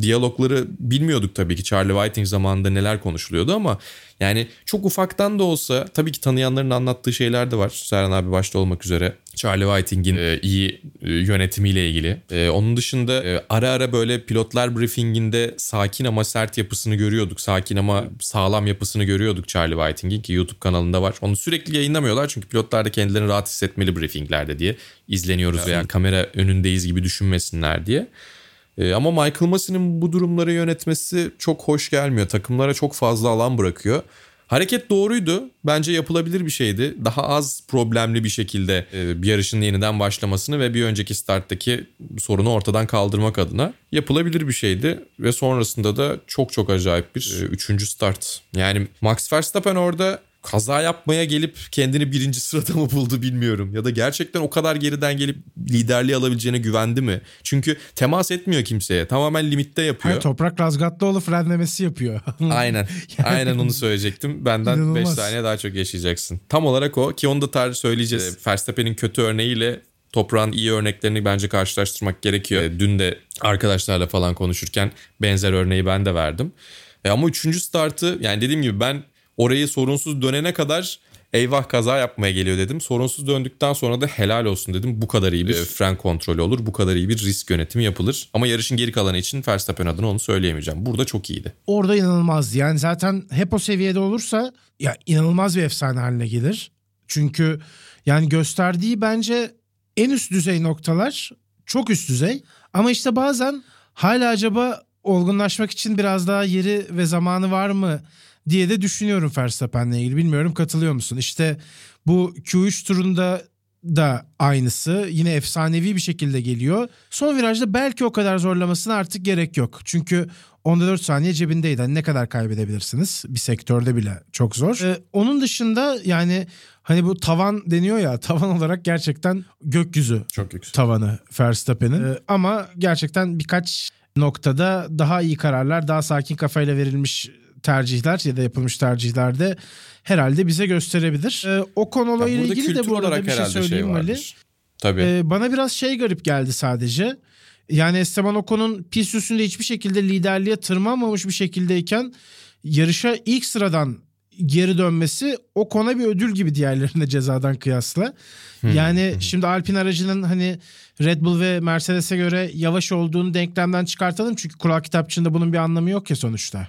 diyalogları bilmiyorduk tabii ki. Charlie Whiting zamanında neler konuşuluyordu ama yani çok ufaktan da olsa tabii ki tanıyanların anlattığı şeyler de var. Serhan abi başta olmak üzere. Charlie Whiting'in e, iyi e, yönetimiyle ilgili. E, onun dışında e, ara ara böyle pilotlar briefinginde sakin ama sert yapısını görüyorduk. Sakin ama sağlam yapısını görüyorduk Charlie Whiting'in ki YouTube kanalında var. Onu sürekli yayınlamıyorlar çünkü pilotlar da kendilerini rahat hissetmeli briefinglerde diye. izleniyoruz evet. veya kamera önündeyiz gibi düşünmesinler diye. E, ama Michael Massey'nin bu durumları yönetmesi çok hoş gelmiyor. Takımlara çok fazla alan bırakıyor. Hareket doğruydu. Bence yapılabilir bir şeydi. Daha az problemli bir şekilde e, bir yarışın yeniden başlamasını ve bir önceki starttaki sorunu ortadan kaldırmak adına yapılabilir bir şeydi. Ve sonrasında da çok çok acayip bir e, üçüncü start. Yani Max Verstappen orada kaza yapmaya gelip kendini birinci sırada mı buldu bilmiyorum. Ya da gerçekten o kadar geriden gelip liderliği alabileceğine güvendi mi? Çünkü temas etmiyor kimseye. Tamamen limitte yapıyor. Hayır, Toprak Razgatlıoğlu frenlemesi yapıyor. Aynen. yani, Aynen onu söyleyecektim. Benden 5 saniye daha çok yaşayacaksın. Tam olarak o ki onu da tarih söyleyeceğiz. Verstappen'in kötü örneğiyle toprağın iyi örneklerini bence karşılaştırmak gerekiyor. E, dün de arkadaşlarla falan konuşurken benzer örneği ben de verdim. E ama üçüncü startı yani dediğim gibi ben orayı sorunsuz dönene kadar eyvah kaza yapmaya geliyor dedim. Sorunsuz döndükten sonra da helal olsun dedim. Bu kadar iyi bir fren kontrolü olur. Bu kadar iyi bir risk yönetimi yapılır. Ama yarışın geri kalanı için Verstappen adına onu söyleyemeyeceğim. Burada çok iyiydi. Orada inanılmaz. Yani zaten hep o seviyede olursa ya inanılmaz bir efsane haline gelir. Çünkü yani gösterdiği bence en üst düzey noktalar çok üst düzey. Ama işte bazen hala acaba olgunlaşmak için biraz daha yeri ve zamanı var mı diye de düşünüyorum Verstappen'le ilgili. Bilmiyorum katılıyor musun? İşte bu Q3 turunda da aynısı. Yine efsanevi bir şekilde geliyor. Son virajda belki o kadar zorlamasına artık gerek yok. Çünkü 14 saniye cebindeydi. Hani ne kadar kaybedebilirsiniz? Bir sektörde bile çok zor. Ee, onun dışında yani hani bu tavan deniyor ya tavan olarak gerçekten gökyüzü çok yüksek. tavanı Verstappen'in. Ee, ama gerçekten birkaç noktada daha iyi kararlar, daha sakin kafayla verilmiş tercihler ya da yapılmış tercihlerde herhalde bize gösterebilir. Ee, o konu ile ilgili de bu arada bir şey söyleyeyim şey Ali. Tabii. Ee, bana biraz şey garip geldi sadece. Yani Esteban Ocon'un pist üstünde hiçbir şekilde liderliğe tırmanmamış bir şekildeyken yarışa ilk sıradan geri dönmesi o kona bir ödül gibi diğerlerine cezadan kıyasla. Hmm. Yani şimdi Alpine aracının hani Red Bull ve Mercedes'e göre yavaş olduğunu denklemden çıkartalım. Çünkü kural kitapçığında bunun bir anlamı yok ya sonuçta.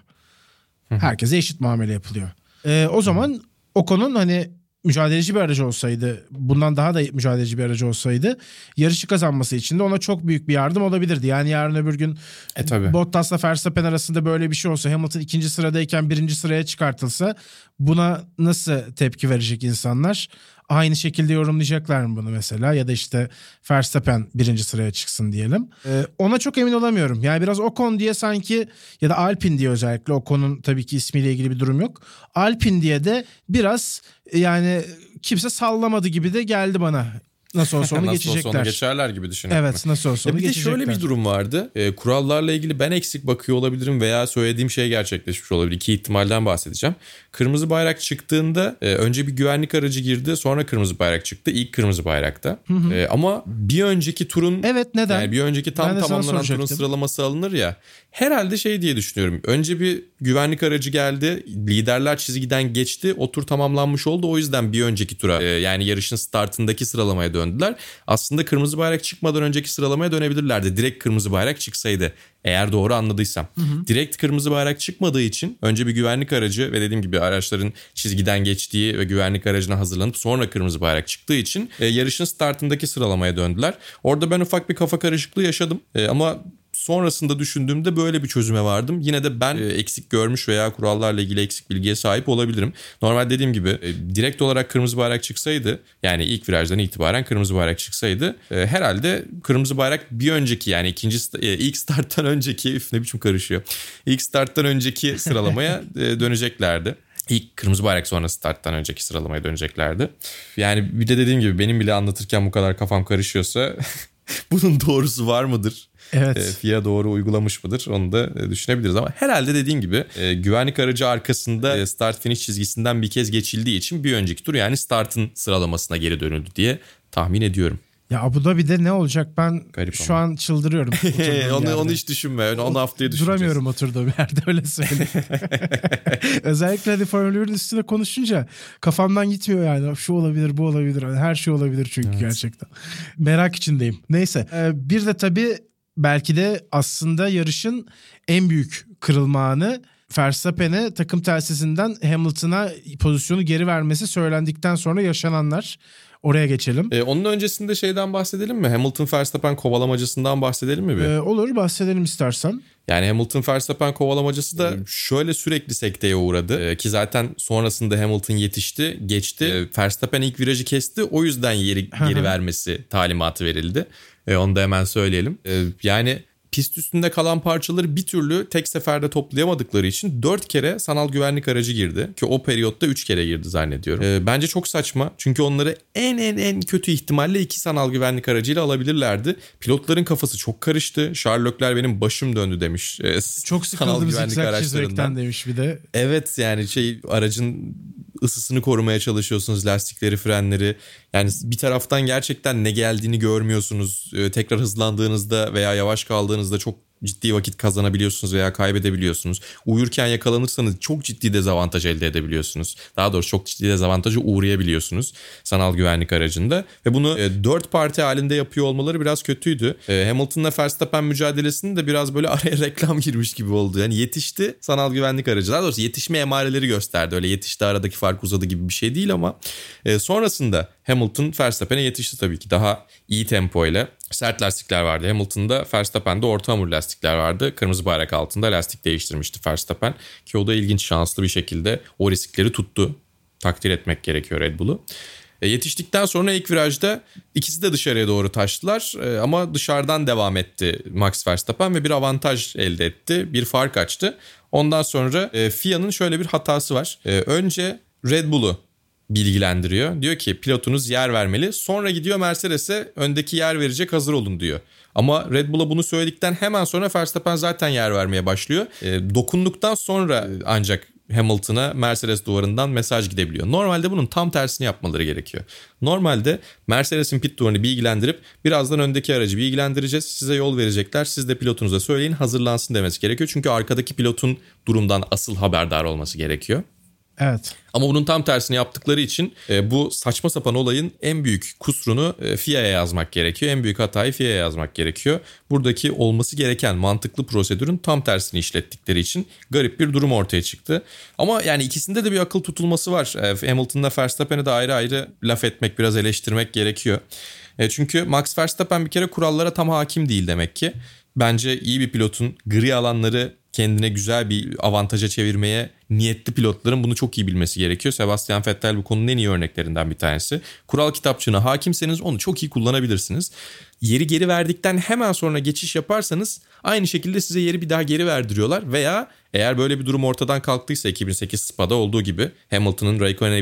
Herkese eşit muamele yapılıyor. Ee, o zaman Ocon'un hani mücadeleci bir aracı olsaydı, bundan daha da mücadeleci bir aracı olsaydı yarışı kazanması için de ona çok büyük bir yardım olabilirdi. Yani yarın öbür gün e, tabii. Bottas'la Verstappen arasında böyle bir şey olsa Hamilton ikinci sıradayken birinci sıraya çıkartılsa buna nasıl tepki verecek insanlar? Aynı şekilde yorumlayacaklar mı bunu mesela ya da işte Verstappen birinci sıraya çıksın diyelim. Ee, ona çok emin olamıyorum. Yani biraz Ocon diye sanki ya da Alpin diye özellikle Ocon'un tabii ki ismiyle ilgili bir durum yok. Alpin diye de biraz yani kimse sallamadı gibi de geldi bana. Nasıl olsa onu nasıl geçecekler. olsa onu geçerler gibi düşünüyorum. Evet nasıl olsa onu Ya bir de geçecekler. şöyle bir durum vardı. E, kurallarla ilgili ben eksik bakıyor olabilirim veya söylediğim şey gerçekleşmiş olabilir. İki ihtimalden bahsedeceğim. Kırmızı bayrak çıktığında e, önce bir güvenlik aracı girdi sonra kırmızı bayrak çıktı. İlk kırmızı bayrakta. E, ama bir önceki turun Evet neden? yani bir önceki tam tamamlanan turun sıralaması alınır ya. Herhalde şey diye düşünüyorum. Önce bir güvenlik aracı geldi. Liderler çizgiden geçti. O tur tamamlanmış oldu. O yüzden bir önceki tura e, yani yarışın startındaki sıralamaya döndüler. Aslında kırmızı bayrak çıkmadan önceki sıralamaya dönebilirlerdi. Direkt kırmızı bayrak çıksaydı. Eğer doğru anladıysam. Direkt kırmızı bayrak çıkmadığı için önce bir güvenlik aracı ve dediğim gibi araçların çizgiden geçtiği ve güvenlik aracına hazırlanıp sonra kırmızı bayrak çıktığı için e, yarışın startındaki sıralamaya döndüler. Orada ben ufak bir kafa karışıklığı yaşadım. E, ama sonrasında düşündüğümde böyle bir çözüme vardım. Yine de ben e, eksik görmüş veya kurallarla ilgili eksik bilgiye sahip olabilirim. Normal dediğim gibi e, direkt olarak kırmızı bayrak çıksaydı yani ilk virajdan itibaren kırmızı bayrak çıksaydı e, herhalde kırmızı bayrak bir önceki yani ikinci ilk starttan önceki üf ne biçim karışıyor. İlk starttan önceki sıralamaya döneceklerdi. İlk kırmızı bayrak sonra starttan önceki sıralamaya döneceklerdi. Yani bir de dediğim gibi benim bile anlatırken bu kadar kafam karışıyorsa bunun doğrusu var mıdır? Evet. E, FIA doğru uygulamış mıdır onu da e, düşünebiliriz ama herhalde dediğin gibi e, güvenlik aracı arkasında start finish çizgisinden bir kez geçildiği için bir önceki tur yani startın sıralamasına geri dönüldü diye tahmin ediyorum. Ya Abu Dhabi'de ne olacak ben Garip şu ama. an çıldırıyorum. onu, yerde. onu hiç düşünme. Onu haftaya düşüneceğiz. Duramıyorum oturduğum yerde öyle söyleyeyim. Özellikle hadi Formula 1'in üstüne konuşunca kafamdan gitmiyor yani. Şu olabilir bu olabilir. Her şey olabilir çünkü gerçekten. Merak içindeyim. Neyse bir de tabii belki de aslında yarışın en büyük kırılma anı Verstappen'e takım telsisinden Hamilton'a pozisyonu geri vermesi söylendikten sonra yaşananlar. Oraya geçelim. E, onun öncesinde şeyden bahsedelim mi? Hamilton Verstappen kovalamacasından bahsedelim mi bir? Ee, olur bahsedelim istersen. Yani Hamilton Verstappen kovalamacası da şöyle sürekli sekteye uğradı. Ee, ki zaten sonrasında Hamilton yetişti, geçti. Ee, Verstappen ilk virajı kesti. O yüzden yeri, geri vermesi talimatı verildi. Ee, onu da hemen söyleyelim. Ee, yani pist üstünde kalan parçaları bir türlü tek seferde toplayamadıkları için 4 kere sanal güvenlik aracı girdi. Ki o periyotta 3 kere girdi zannediyorum. Ee, bence çok saçma. Çünkü onları en en en kötü ihtimalle iki sanal güvenlik aracıyla alabilirlerdi. Pilotların kafası çok karıştı. Leclerc benim başım döndü demiş. Ee, Çok sanal güvenlik araçlarından. demiş bir de. Evet yani şey aracın ısısını korumaya çalışıyorsunuz lastikleri frenleri. Yani bir taraftan gerçekten ne geldiğini görmüyorsunuz. Ee, tekrar hızlandığınızda veya yavaş kaldığınızda çok ciddi vakit kazanabiliyorsunuz veya kaybedebiliyorsunuz. Uyurken yakalanırsanız çok ciddi dezavantaj elde edebiliyorsunuz. Daha doğrusu çok ciddi dezavantaja uğrayabiliyorsunuz sanal güvenlik aracında. Ve bunu e, dört parti halinde yapıyor olmaları biraz kötüydü. E, Hamilton'la Verstappen mücadelesinin de biraz böyle araya reklam girmiş gibi oldu. Yani yetişti sanal güvenlik aracı. Daha doğrusu yetişme emareleri gösterdi. Öyle yetişti aradaki fark uzadı gibi bir şey değil ama e, sonrasında Hamilton Verstappen'e yetişti tabii ki. Daha iyi tempoyla sert lastikler vardı. Hamilton'da Verstappen'de orta hamur lastikler vardı. Kırmızı bayrak altında lastik değiştirmişti Verstappen. Ki o da ilginç şanslı bir şekilde o riskleri tuttu. Takdir etmek gerekiyor Red Bull'u. E, yetiştikten sonra ilk virajda ikisi de dışarıya doğru taştılar E, ama dışarıdan devam etti Max Verstappen ve bir avantaj elde etti. Bir fark açtı. Ondan sonra e, FIA'nın şöyle bir hatası var. E, önce Red Bull'u bilgilendiriyor. Diyor ki pilotunuz yer vermeli. Sonra gidiyor Mercedes'e öndeki yer verecek hazır olun diyor. Ama Red Bull'a bunu söyledikten hemen sonra Verstappen zaten yer vermeye başlıyor. E, dokunduktan sonra ancak Hamilton'a Mercedes duvarından mesaj gidebiliyor. Normalde bunun tam tersini yapmaları gerekiyor. Normalde Mercedes'in pit duvarını bilgilendirip birazdan öndeki aracı bilgilendireceğiz. Size yol verecekler. Siz de pilotunuza söyleyin hazırlansın demesi gerekiyor. Çünkü arkadaki pilotun durumdan asıl haberdar olması gerekiyor. Evet. Ama bunun tam tersini yaptıkları için e, bu saçma sapan olayın en büyük kusurunu e, FIA'ya yazmak gerekiyor. En büyük hatayı FIA'ya yazmak gerekiyor. Buradaki olması gereken mantıklı prosedürün tam tersini işlettikleri için garip bir durum ortaya çıktı. Ama yani ikisinde de bir akıl tutulması var. E, Hamilton'la Verstappen'e de ayrı ayrı laf etmek, biraz eleştirmek gerekiyor. E, çünkü Max Verstappen bir kere kurallara tam hakim değil demek ki. Bence iyi bir pilotun gri alanları kendine güzel bir avantaja çevirmeye niyetli pilotların bunu çok iyi bilmesi gerekiyor. Sebastian Vettel bu konunun en iyi örneklerinden bir tanesi. Kural kitapçığına hakimseniz onu çok iyi kullanabilirsiniz. Yeri geri verdikten hemen sonra geçiş yaparsanız aynı şekilde size yeri bir daha geri verdiriyorlar veya eğer böyle bir durum ortadan kalktıysa 2008 Spa'da olduğu gibi Hamilton'ın Raikkonen'e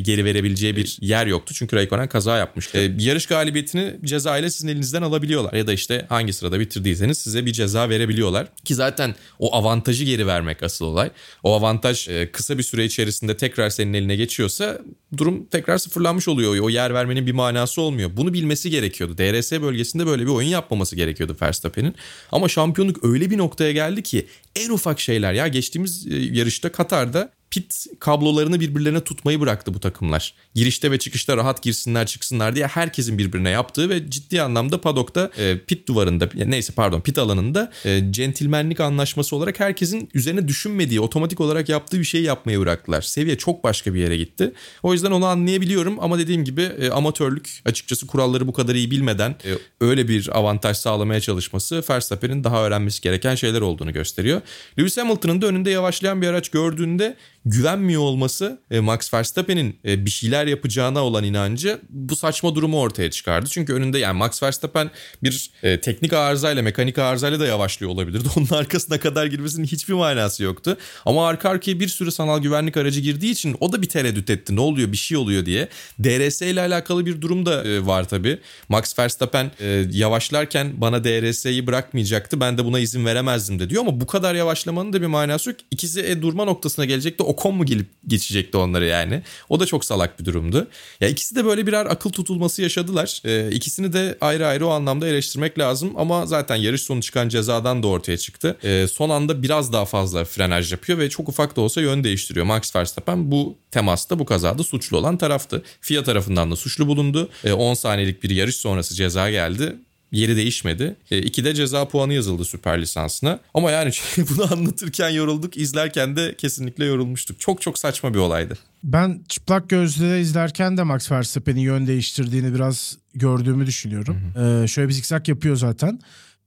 geri verebileceği bir yer yoktu. Çünkü Raikkonen kaza yapmış. Ee, yarış galibiyetini ceza ile sizin elinizden alabiliyorlar. Ya da işte hangi sırada bitirdiyseniz size bir ceza verebiliyorlar. Ki zaten o avantajı geri vermek asıl olay. O avantaj e, kısa bir süre içerisinde tekrar senin eline geçiyorsa durum tekrar sıfırlanmış oluyor. O yer vermenin bir manası olmuyor. Bunu bilmesi gerekiyordu. DRS bölgesinde böyle bir oyun yapmaması gerekiyordu Verstappen'in. Ama şampiyonluk öyle bir noktaya geldi ki en ufak şeyler. Ya geçtiğimiz e, yarışta Katar'da pit kablolarını birbirlerine tutmayı bıraktı bu takımlar. Girişte ve çıkışta rahat girsinler çıksınlar diye herkesin birbirine yaptığı ve ciddi anlamda padokta e, pit duvarında neyse pardon pit alanında e, centilmenlik anlaşması olarak herkesin üzerine düşünmediği otomatik olarak yaptığı bir şeyi yapmayı bıraktılar. Seviye çok başka bir yere gitti. O yüzden onu anlayabiliyorum ama dediğim gibi e, amatörlük açıkçası kuralları bu kadar iyi bilmeden e, öyle bir avantaj sağlamaya çalışması Verstappen'in daha öğrenmesi gereken şeyler olduğunu gösteriyor. Lewis Hamilton'ın da önünde yavaşlayan bir araç gördüğünde güvenmiyor olması e, Max Verstappen'in e, bir şeyler yapacağına olan inancı bu saçma durumu ortaya çıkardı. Çünkü önünde yani Max Verstappen bir e, teknik arızayla mekanik arızayla da yavaşlıyor olabilirdi. Onun arkasına kadar girmesinin hiçbir manası yoktu. Ama arka arkaya bir sürü sanal güvenlik aracı girdiği için o da bir tereddüt etti. Ne oluyor bir şey oluyor diye. DRS ile alakalı bir durum da var tabii. Max Verstappen yavaşlarken bana DRS'yi bırakmayacaktı. Ben de buna izin veremezdim de diyor ama bu kadar yavaşlamanın da bir manası yok. İkisi e, durma noktasına gelecekti. O Ocon mu gelip geçecekti onları yani. O da çok salak bir durumdu. Ya ikisi de böyle birer akıl tutulması yaşadılar. Ee, ikisini de ayrı ayrı o anlamda eleştirmek lazım ama zaten yarış sonu çıkan cezadan da ortaya çıktı. Ee, son anda biraz daha fazla frenaj yapıyor ve çok ufak da olsa yön değiştiriyor. Max Verstappen bu temasta bu kazada suçlu olan taraftı. FIA tarafından da suçlu bulundu. Ee, 10 saniyelik bir yarış sonrası ceza geldi yeri değişmedi. E, iki de ceza puanı yazıldı süper lisansına. Ama yani bunu anlatırken yorulduk, izlerken de kesinlikle yorulmuştuk. Çok çok saçma bir olaydı. Ben çıplak gözle izlerken de Max Verstappen'in yön değiştirdiğini biraz gördüğümü düşünüyorum. Ee, şöyle bir zikzak yapıyor zaten.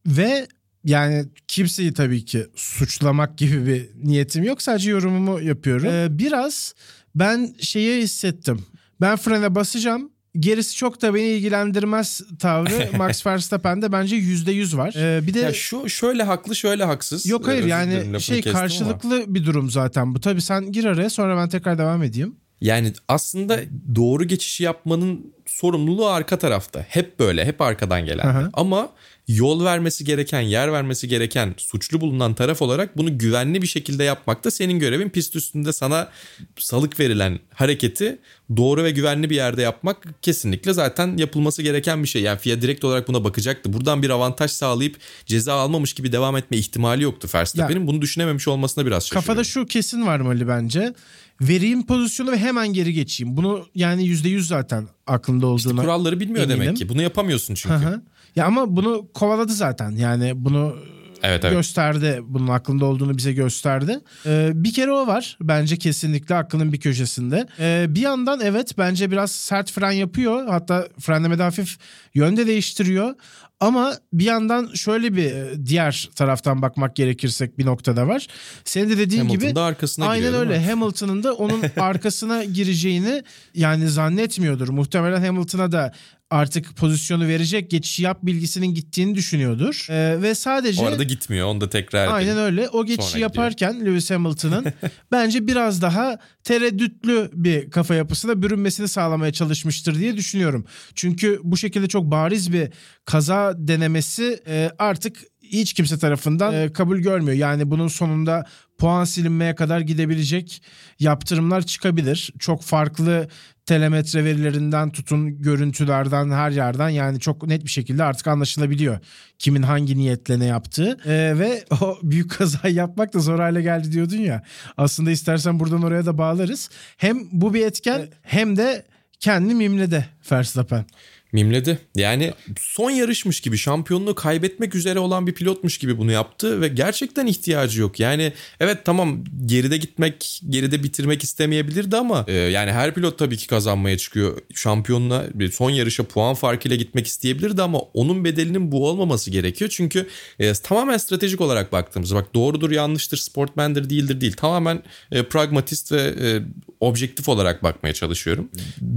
Ve yani kimseyi tabii ki suçlamak gibi bir niyetim yok. Sadece yorumumu yapıyorum. Ee, biraz ben şeyi hissettim. Ben frene basacağım gerisi çok da beni ilgilendirmez tavrı Max Verstappen'de bence yüzde yüz var. Ee, bir de ya şu şöyle haklı şöyle haksız. Yok hayır yani şey karşılıklı ama. bir durum zaten bu. Tabii sen gir araya sonra ben tekrar devam edeyim. Yani aslında doğru geçişi yapmanın sorumluluğu arka tarafta. Hep böyle, hep arkadan gelen. Ama yol vermesi gereken, yer vermesi gereken suçlu bulunan taraf olarak bunu güvenli bir şekilde yapmak da senin görevin. Pist üstünde sana salık verilen hareketi doğru ve güvenli bir yerde yapmak kesinlikle zaten yapılması gereken bir şey. Yani FIA direkt olarak buna bakacaktı. Buradan bir avantaj sağlayıp ceza almamış gibi devam etme ihtimali yoktu Verstappen'in. Bunu düşünememiş olmasına biraz şaşırıyorum. Kafada şu kesin var Mali bence. Vereyim pozisyonu ve hemen geri geçeyim. Bunu yani %100 zaten aklında olduğuna işte kuralları bilmiyor eminim. demek ki. Bunu yapamıyorsun çünkü. Hı Ya ama bunu kovaladı zaten. Yani bunu evet, evet. gösterdi. Bunun aklında olduğunu bize gösterdi. Ee, bir kere o var. Bence kesinlikle aklının bir köşesinde. Ee, bir yandan evet bence biraz sert fren yapıyor. Hatta frenlemede hafif yönde değiştiriyor. Ama bir yandan şöyle bir e, diğer taraftan bakmak gerekirsek bir noktada var. Senin de dediğin Hamilton gibi da arkasına aynen giriyor, öyle. Hamilton'ın da onun arkasına gireceğini yani zannetmiyordur. Muhtemelen Hamilton'a da artık pozisyonu verecek geçişi yap bilgisinin gittiğini düşünüyordur. Ee, ve sadece... O arada gitmiyor onu da tekrar Aynen öyle. O geçişi yaparken gidiyor. Lewis Hamilton'ın bence biraz daha tereddütlü bir kafa yapısına bürünmesini sağlamaya çalışmıştır diye düşünüyorum. Çünkü bu şekilde çok bariz bir kaza denemesi e, artık hiç kimse tarafından e, kabul görmüyor. Yani bunun sonunda puan silinmeye kadar gidebilecek yaptırımlar çıkabilir. Çok farklı telemetre verilerinden tutun görüntülerden her yerden yani çok net bir şekilde artık anlaşılabiliyor kimin hangi niyetle ne yaptığı ee, ve o büyük kaza yapmak da zor hale geldi diyordun ya aslında istersen buradan oraya da bağlarız hem bu bir etken hem de kendi mimlede Verstappen. Mimledi. Yani son yarışmış gibi şampiyonluğu kaybetmek üzere olan bir pilotmuş gibi bunu yaptı ve gerçekten ihtiyacı yok. Yani evet tamam geride gitmek, geride bitirmek istemeyebilirdi ama e, yani her pilot tabii ki kazanmaya çıkıyor. Şampiyonla son yarışa puan farkıyla gitmek isteyebilirdi ama onun bedelinin bu olmaması gerekiyor. Çünkü e, tamamen stratejik olarak baktığımız bak doğrudur yanlıştır sportmendir değildir değil. Tamamen e, pragmatist ve e, objektif olarak bakmaya çalışıyorum.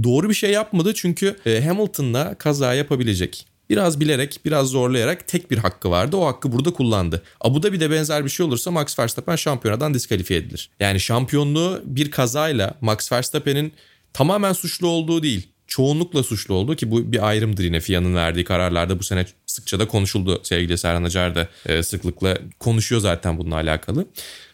Doğru bir şey yapmadı çünkü e, Hamilton'la kaza yapabilecek. Biraz bilerek, biraz zorlayarak tek bir hakkı vardı. O hakkı burada kullandı. Abu Dhabi'de benzer bir şey olursa Max Verstappen şampiyonadan diskalifiye edilir. Yani şampiyonluğu bir kazayla Max Verstappen'in tamamen suçlu olduğu değil çoğunlukla suçlu olduğu ki bu bir ayrımdır yine FIA'nın verdiği kararlarda bu sene sıkça da konuşuldu. Sevgili Serhan Acar da e, sıklıkla konuşuyor zaten bununla alakalı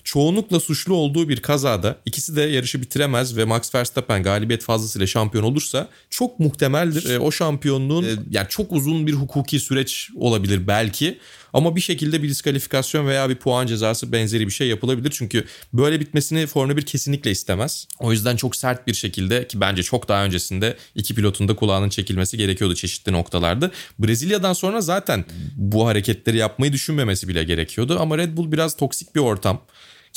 çoğunlukla suçlu olduğu bir kazada ikisi de yarışı bitiremez ve Max Verstappen galibiyet fazlasıyla şampiyon olursa çok muhtemeldir. E, o şampiyonluğun e, yani çok uzun bir hukuki süreç olabilir belki ama bir şekilde bir diskalifikasyon veya bir puan cezası benzeri bir şey yapılabilir. Çünkü böyle bitmesini Formula 1 kesinlikle istemez. O yüzden çok sert bir şekilde ki bence çok daha öncesinde iki pilotun da kulağının çekilmesi gerekiyordu çeşitli noktalarda. Brezilya'dan sonra zaten bu hareketleri yapmayı düşünmemesi bile gerekiyordu ama Red Bull biraz toksik bir ortam.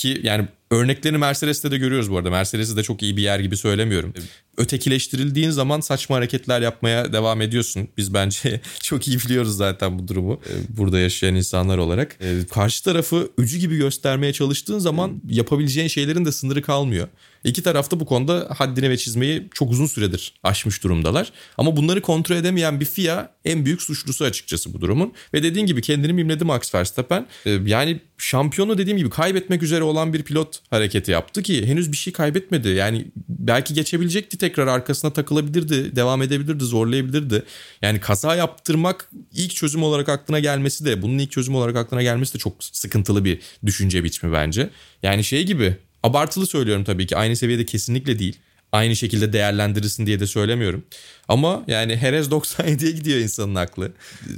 Ki yani örneklerini Mercedes'te de görüyoruz bu arada. Mercedes'i de çok iyi bir yer gibi söylemiyorum. Ötekileştirildiğin zaman saçma hareketler yapmaya devam ediyorsun. Biz bence çok iyi biliyoruz zaten bu durumu. E, burada yaşayan insanlar olarak. E, karşı tarafı öcü gibi göstermeye çalıştığın zaman yapabileceğin şeylerin de sınırı kalmıyor. İki tarafta bu konuda haddini ve çizmeyi çok uzun süredir aşmış durumdalar. Ama bunları kontrol edemeyen bir FIA en büyük suçlusu açıkçası bu durumun. Ve dediğin gibi kendini mimledi Max Verstappen. Ee, yani şampiyonu dediğim gibi kaybetmek üzere olan bir pilot hareketi yaptı ki henüz bir şey kaybetmedi. Yani belki geçebilecekti tekrar arkasına takılabilirdi, devam edebilirdi, zorlayabilirdi. Yani kaza yaptırmak ilk çözüm olarak aklına gelmesi de bunun ilk çözüm olarak aklına gelmesi de çok sıkıntılı bir düşünce biçimi bence. Yani şey gibi Abartılı söylüyorum tabii ki. Aynı seviyede kesinlikle değil. Aynı şekilde değerlendirirsin diye de söylemiyorum. Ama yani Herez 97'ye gidiyor insanın aklı.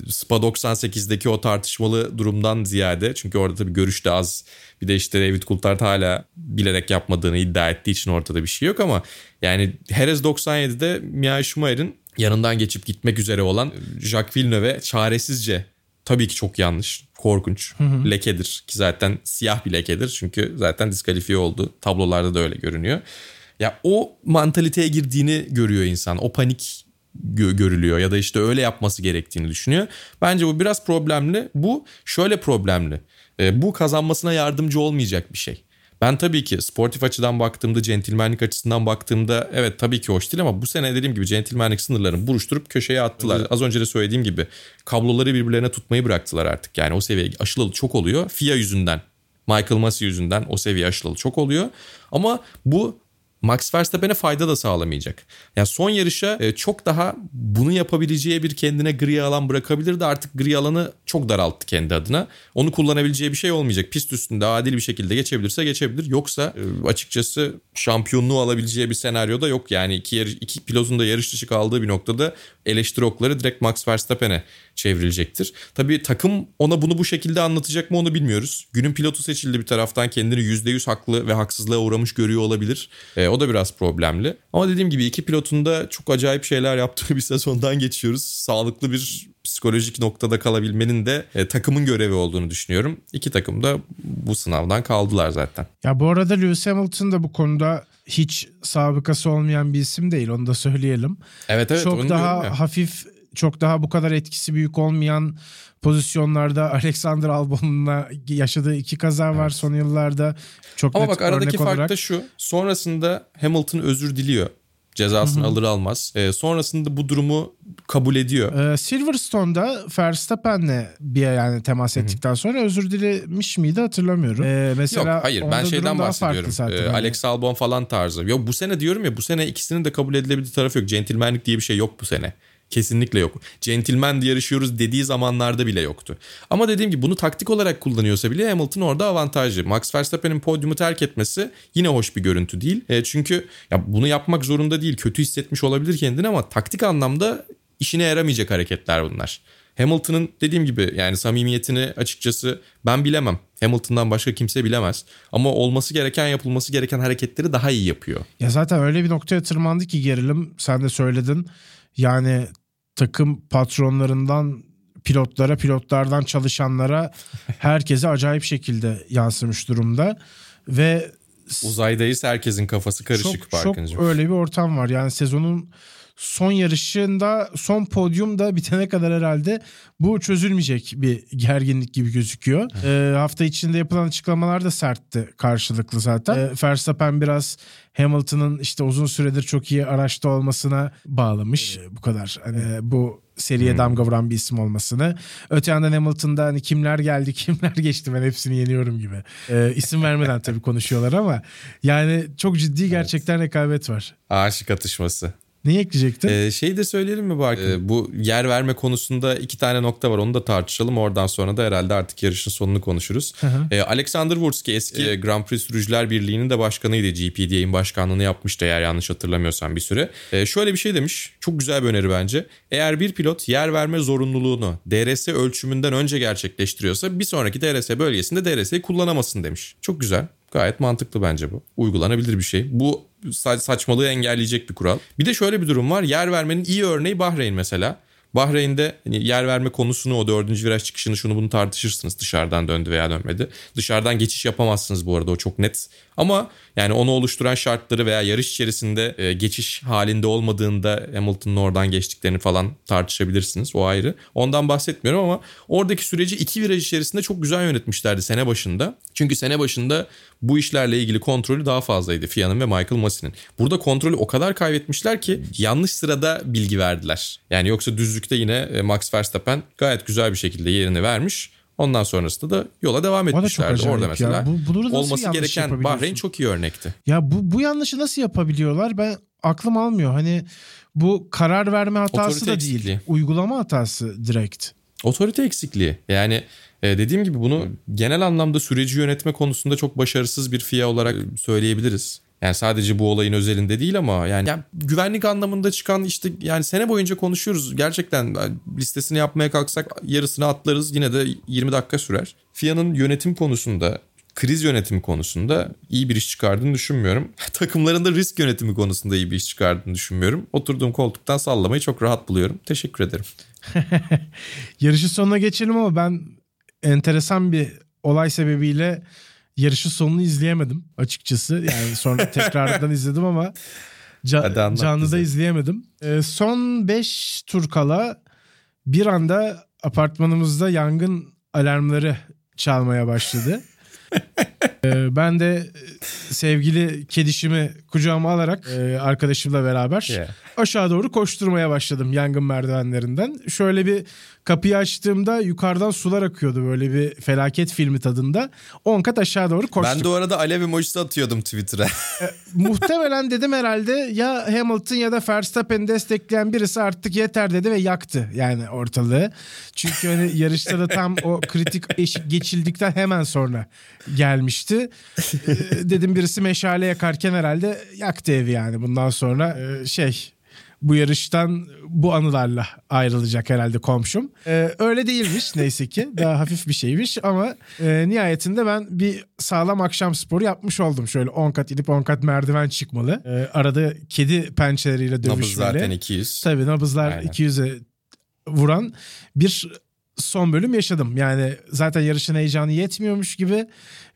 Spa 98'deki o tartışmalı durumdan ziyade. Çünkü orada tabii görüş de az. Bir de işte David Coulthard hala bilerek yapmadığını iddia ettiği için ortada bir şey yok ama yani Herez 97'de Mia Schumacher'in yanından geçip gitmek üzere olan Jacques Villeneuve çaresizce tabii ki çok yanlış korkunç. Hı hı. Lekedir ki zaten siyah bir lekedir. Çünkü zaten diskalifiye oldu. Tablolarda da öyle görünüyor. Ya o mantaliteye girdiğini görüyor insan. O panik gö- görülüyor ya da işte öyle yapması gerektiğini düşünüyor. Bence bu biraz problemli. Bu şöyle problemli. E, bu kazanmasına yardımcı olmayacak bir şey. Ben tabii ki sportif açıdan baktığımda, centilmenlik açısından baktığımda evet tabii ki hoş değil ama bu sene dediğim gibi centilmenlik sınırlarını buruşturup köşeye attılar. Evet. Az önce de söylediğim gibi kabloları birbirlerine tutmayı bıraktılar artık. Yani o seviye aşılalı çok oluyor. FIA yüzünden, Michael Massey yüzünden o seviye aşılalı çok oluyor. Ama bu Max Verstappen'e fayda da sağlamayacak. Yani son yarışa e, çok daha bunu yapabileceği bir kendine gri alan bırakabilirdi. Artık gri alanı çok daralttı kendi adına. Onu kullanabileceği bir şey olmayacak. Pist üstünde adil bir şekilde geçebilirse geçebilir. Yoksa e, açıkçası şampiyonluğu alabileceği bir senaryo da yok. Yani iki, yarış, iki pilotun da yarış dışı kaldığı bir noktada eleştiri okları direkt Max Verstappen'e çevrilecektir. Tabii takım ona bunu bu şekilde anlatacak mı onu bilmiyoruz. Günün pilotu seçildi bir taraftan kendini %100 haklı ve haksızlığa uğramış görüyor olabilir. E, o da biraz problemli. Ama dediğim gibi iki pilotun da çok acayip şeyler yaptığı bir sezondan geçiyoruz. Sağlıklı bir psikolojik noktada kalabilmenin de e, takımın görevi olduğunu düşünüyorum. İki takım da bu sınavdan kaldılar zaten. Ya bu arada Lewis Hamilton da bu konuda hiç sabıkası olmayan bir isim değil onu da söyleyelim. Evet evet. Çok daha hafif çok daha bu kadar etkisi büyük olmayan pozisyonlarda Alexander Albon'la yaşadığı iki kaza var evet. son yıllarda. Çok Ama bak aradaki fark olarak... da şu. Sonrasında Hamilton özür diliyor. Cezasını alır almaz. E, sonrasında bu durumu kabul ediyor. E, Silverstone'da Verstappen'le bir yani temas ettikten Hı-hı. sonra özür dilemiş miydi hatırlamıyorum. E, mesela Yok hayır ben şeyden bahsediyorum. E, Alex Albon falan tarzı. Yok bu sene diyorum ya bu sene ikisinin de kabul edilebildiği tarafı yok. Centilmenlik diye bir şey yok bu sene. Kesinlikle yok. Gentleman yarışıyoruz dediği zamanlarda bile yoktu. Ama dediğim gibi bunu taktik olarak kullanıyorsa bile Hamilton orada avantajlı. Max Verstappen'in podyumu terk etmesi yine hoş bir görüntü değil. E, çünkü ya bunu yapmak zorunda değil. Kötü hissetmiş olabilir kendini ama taktik anlamda işine yaramayacak hareketler bunlar. Hamilton'ın dediğim gibi yani samimiyetini açıkçası ben bilemem. Hamilton'dan başka kimse bilemez. Ama olması gereken yapılması gereken hareketleri daha iyi yapıyor. Ya zaten öyle bir noktaya tırmandı ki gerilim sen de söyledin. Yani takım patronlarından pilotlara, pilotlardan çalışanlara herkese acayip şekilde yansımış durumda ve Uzaydayız herkesin kafası karışık çok, çok öyle bir ortam var. Yani sezonun son yarışında son podyumda bitene kadar herhalde bu çözülmeyecek bir gerginlik gibi gözüküyor. Ee, hafta içinde yapılan açıklamalar da sertti karşılıklı zaten. Ee, Verstappen biraz Hamilton'ın işte uzun süredir çok iyi araçta olmasına bağlamış. Ee, bu kadar. Hani bu seriye Hmm. damga vuran bir isim olmasını. Öte yandan Hamilton'da hani kimler geldi kimler geçti ben hepsini yeniyorum gibi. Ee, isim vermeden tabii konuşuyorlar ama yani çok ciddi gerçekten rekabet var. Aşık atışması. Neyi ekleyecektin? Ee, şey de söyleyelim mi Barkın? Ee, bu yer verme konusunda iki tane nokta var. Onu da tartışalım. Oradan sonra da herhalde artık yarışın sonunu konuşuruz. hı. Ee, Alexander Wurski eski e, Grand Prix Sürücüler Birliği'nin de başkanıydı. GPDA'nin başkanlığını yapmıştı eğer yanlış hatırlamıyorsam bir süre. Ee, şöyle bir şey demiş. Çok güzel bir öneri bence. Eğer bir pilot yer verme zorunluluğunu DRS ölçümünden önce gerçekleştiriyorsa bir sonraki DRS bölgesinde DRS'yi kullanamasın demiş. Çok güzel. Gayet mantıklı bence bu. Uygulanabilir bir şey. Bu saçmalığı engelleyecek bir kural. Bir de şöyle bir durum var. Yer vermenin iyi örneği Bahreyn mesela. Bahreyn'de hani yer verme konusunu o dördüncü viraj çıkışını şunu bunu tartışırsınız. Dışarıdan döndü veya dönmedi. Dışarıdan geçiş yapamazsınız bu arada o çok net. Ama yani onu oluşturan şartları veya yarış içerisinde e, geçiş halinde olmadığında Hamilton'ın oradan geçtiklerini falan tartışabilirsiniz. O ayrı. Ondan bahsetmiyorum ama oradaki süreci iki viraj içerisinde çok güzel yönetmişlerdi sene başında. Çünkü sene başında bu işlerle ilgili kontrolü daha fazlaydı FIA'nın ve Michael Massey'nin. Burada kontrolü o kadar kaybetmişler ki yanlış sırada bilgi verdiler. Yani yoksa düzlükte yine e, Max Verstappen gayet güzel bir şekilde yerini vermiş. Ondan sonrasında da yola devam etmişlerdi. Orada ya. mesela Bu- bunu olması gereken? Bahreyn çok iyi örnekti. Ya bu bu yanlışı nasıl yapabiliyorlar? Ben aklım almıyor. Hani bu karar verme hatası Otorite da değil. eksikliği. Uygulama hatası direkt. Otorite eksikliği. Yani e, dediğim gibi bunu genel anlamda süreci yönetme konusunda çok başarısız bir FIA olarak söyleyebiliriz. Yani sadece bu olayın özelinde değil ama yani, yani güvenlik anlamında çıkan işte yani sene boyunca konuşuyoruz. Gerçekten listesini yapmaya kalksak yarısını atlarız yine de 20 dakika sürer. FIA'nın yönetim konusunda kriz yönetimi konusunda iyi bir iş çıkardığını düşünmüyorum. Takımların da risk yönetimi konusunda iyi bir iş çıkardığını düşünmüyorum. Oturduğum koltuktan sallamayı çok rahat buluyorum. Teşekkür ederim. Yarışın sonuna geçelim ama ben enteresan bir olay sebebiyle yarışın sonunu izleyemedim açıkçası. Yani sonra tekrardan izledim ama ca- canlıda izleyemedim. Ee, son 5 tur kala bir anda apartmanımızda yangın alarmları çalmaya başladı. Ee, ben de e, sevgili kedişimi kucağıma alarak e, arkadaşımla beraber Yeah. aşağı doğru koşturmaya başladım yangın merdivenlerinden. Şöyle bir kapıyı açtığımda yukarıdan sular akıyordu böyle bir felaket filmi tadında. 10 kat aşağı doğru koştum. Ben de o arada alev emojisi atıyordum Twitter'a. Muhtemelen dedim herhalde ya Hamilton ya da Verstappen'i destekleyen birisi artık yeter dedi ve yaktı yani ortalığı. Çünkü hani yarışta da tam o kritik eşik geçildikten hemen sonra gelmişti. Ee, dedim birisi meşale yakarken herhalde yaktı evi yani bundan sonra e, şey bu yarıştan bu anılarla ayrılacak herhalde komşum. Ee, öyle değilmiş neyse ki. Daha hafif bir şeymiş ama e, nihayetinde ben bir sağlam akşam sporu yapmış oldum. Şöyle 10 kat inip 10 kat merdiven çıkmalı. Ee, arada kedi pençeleriyle Nabız dövüşmeli. zaten 200. Tabii nabızlar Aynen. 200'e vuran bir son bölüm yaşadım. Yani zaten yarışın heyecanı yetmiyormuş gibi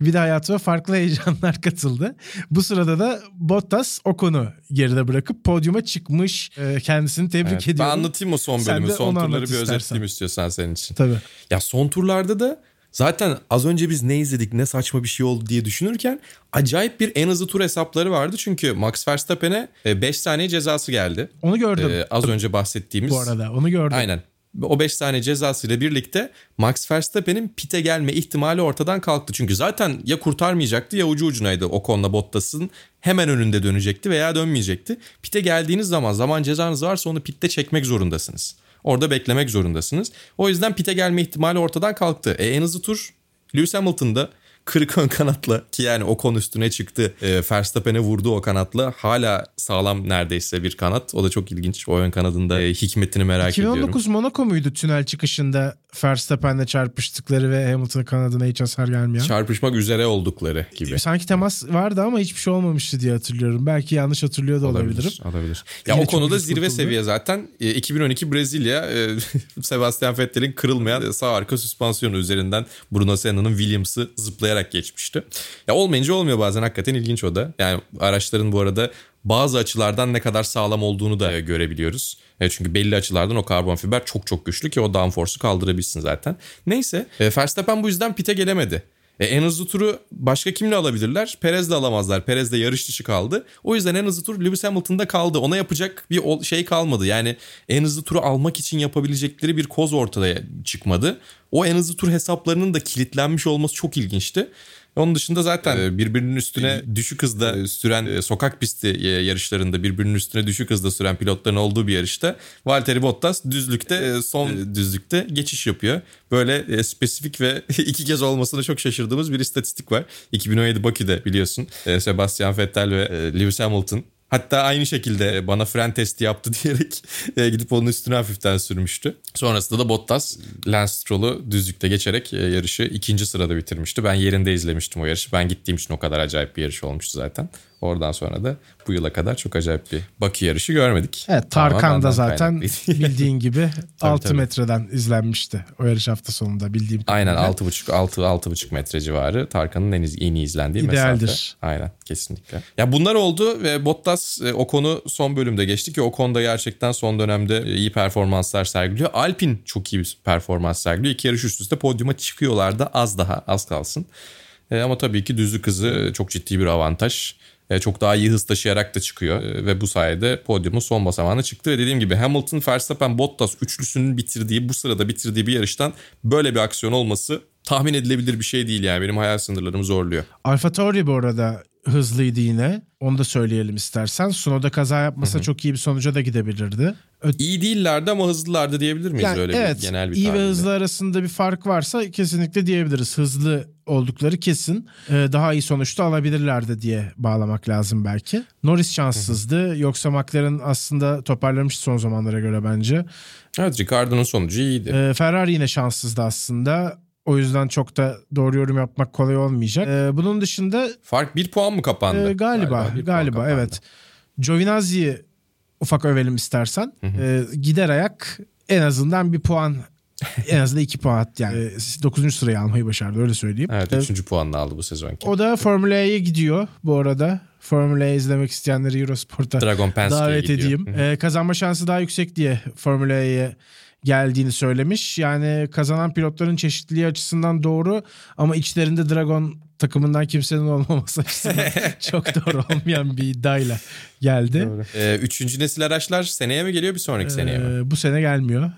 bir de hayatıma farklı heyecanlar katıldı. Bu sırada da Bottas Ocon'u geride bırakıp podyuma çıkmış. Ee, kendisini tebrik Evet, ben ediyorum. anlatayım o son bölümü. Son turları bir istersen. özetleyeyim istiyorsan senin için. Tabii. Ya son turlarda da zaten az önce biz ne izledik ne saçma bir şey oldu diye düşünürken acayip bir en hızlı tur hesapları vardı. Çünkü Max Verstappen'e 5 saniye cezası geldi. Onu gördüm Ee, az önce bahsettiğimiz. bu arada. Onu gördüm. Aynen. O 5 tane cezasıyla birlikte Max Verstappen'in pite gelme ihtimali ortadan kalktı. Çünkü zaten ya kurtarmayacaktı ya ucu ucunaydı Ocon'la Bottas'ın hemen önünde dönecekti veya dönmeyecekti. Pite geldiğiniz zaman zaman cezanız varsa onu pitte çekmek zorundasınız. Orada beklemek zorundasınız. O yüzden pite gelme ihtimali ortadan kalktı. E, en hızlı tur Lewis Hamilton'da kırık ön kanatla ki yani o konu üstüne çıktı. E, Verstappen'e vurdu o kanatla. Hala sağlam neredeyse bir kanat. O da çok ilginç. O ön kanadında e, hikmetini merak 2019 ediyorum. 2019 Monaco muydu tünel çıkışında Verstappen'le çarpıştıkları ve Hamilton kanadına hiç hasar gelmeyen? Çarpışmak üzere oldukları gibi. Sanki temas vardı ama hiçbir şey olmamıştı diye hatırlıyorum. Belki yanlış hatırlıyor da olabilirim. Olabilir. Ya Yine o konuda zirve kurtuldu. seviye zaten. E, 2012 Brezilya e, Sebastian Vettel'in kırılmayan sağ arka süspansiyonu üzerinden Bruno Senna'nın Williams'ı zıplayarak geçmişti. Ya olmayınca olmuyor bazen hakikaten ilginç o da. Yani araçların bu arada bazı açılardan ne kadar sağlam olduğunu da görebiliyoruz. E, çünkü belli açılardan o karbon fiber çok çok güçlü ki o downforce'u kaldırabilsin zaten. Neyse e, Verstappen bu yüzden pite gelemedi. E, en hızlı turu başka kimle alabilirler? Perez'le alamazlar. Perez de yarış dışı kaldı. O yüzden en hızlı tur Lewis Hamilton'da kaldı. Ona yapacak bir şey kalmadı. Yani en hızlı turu almak için yapabilecekleri bir koz ortaya çıkmadı. O en hızlı tur hesaplarının da kilitlenmiş olması çok ilginçti. Onun dışında zaten e, birbirinin üstüne düşük hızda e, süren e, sokak pisti e, yarışlarında birbirinin üstüne düşük hızda süren pilotların olduğu bir yarışta Valtteri Bottas düzlükte e, son e, düzlükte geçiş yapıyor. Böyle e, spesifik ve iki kez olmasına çok şaşırdığımız bir istatistik var. 2017 Bakü'de biliyorsun e, Sebastian Vettel ve e, Lewis Hamilton Hatta aynı şekilde bana fren testi yaptı diyerek e, gidip onun üstüne hafiften sürmüştü. Sonrasında da Bottas Lance Stroll'u düzlükte geçerek e, yarışı ikinci sırada bitirmişti. Ben yerinde izlemiştim o yarışı. Ben gittiğim için o kadar acayip bir yarış olmuştu zaten. Oradan sonra da bu yıla kadar çok acayip bir Bakü yarışı görmedik. Evet Tarkan da zaten bildiğin gibi 6 tabii. metreden izlenmişti o yarış hafta sonunda bildiğim Aynen kadarıyla. 6,5 6 6,5 metre civarı Tarkan'ın en, en iyi izlendiği İdealdir. mesafe. Aynen kesinlikle. Ya bunlar oldu ve Bottas e, o konu son bölümde geçti ki o konuda gerçekten son dönemde e, iyi performanslar sergiliyor. Alpin çok iyi bir performans sergiliyor. İki yarış üst üste podyuma çıkıyorlar da az daha az kalsın. E, ama tabii ki düzlük hızı çok ciddi bir avantaj. E, çok daha iyi hız taşıyarak da çıkıyor. E, ve bu sayede podyumun son basamağına çıktı. Ve dediğim gibi Hamilton, Verstappen, Bottas üçlüsünün bitirdiği bu sırada bitirdiği bir yarıştan böyle bir aksiyon olması tahmin edilebilir bir şey değil yani. Benim hayal sınırlarımı zorluyor. Alfa Tauri bu arada hızlıydı yine. Onu da söyleyelim istersen. Sunoda kaza yapmasa çok iyi bir sonuca da gidebilirdi. Ö- İyi değillerdi ama hızlılardı diyebilir miyiz Yani öyle evet bir genel bir iyi ve tabirle? hızlı arasında bir fark varsa kesinlikle diyebiliriz. Hızlı oldukları kesin. Ee, daha iyi sonuçta alabilirlerdi diye bağlamak lazım belki. Norris şanssızdı. Yoksa McLaren aslında toparlamış son zamanlara göre bence. Evet Ricardo'nun sonucu iyiydi. Ee, Ferrari yine şanssızdı aslında. O yüzden çok da doğru yorum yapmak kolay olmayacak. Ee, bunun dışında Fark bir puan mı kapandı? e, galiba puan galiba, kapandı. evet. Giovinazzi'yi ufak övelim istersen. Ee, gider ayak en azından bir puan en azından iki puan yani 9. sırayı almayı başardı öyle söyleyeyim. Evet Ee, üçüncü puanını aldı bu sezonki. o da Formula E'ye gidiyor bu arada. Formula E izlemek isteyenleri Eurosport'a davet gidiyor. edeyim. Ee, kazanma şansı daha yüksek diye Formula E'ye geldiğini söylemiş. Yani kazanan pilotların çeşitliliği açısından doğru ama içlerinde Dragon takımından kimsenin olmaması açısından çok doğru olmayan bir iddiayla geldi. Ee, üçüncü nesil araçlar seneye mi geliyor bir sonraki seneye mi? Ee, bu sene gelmiyor.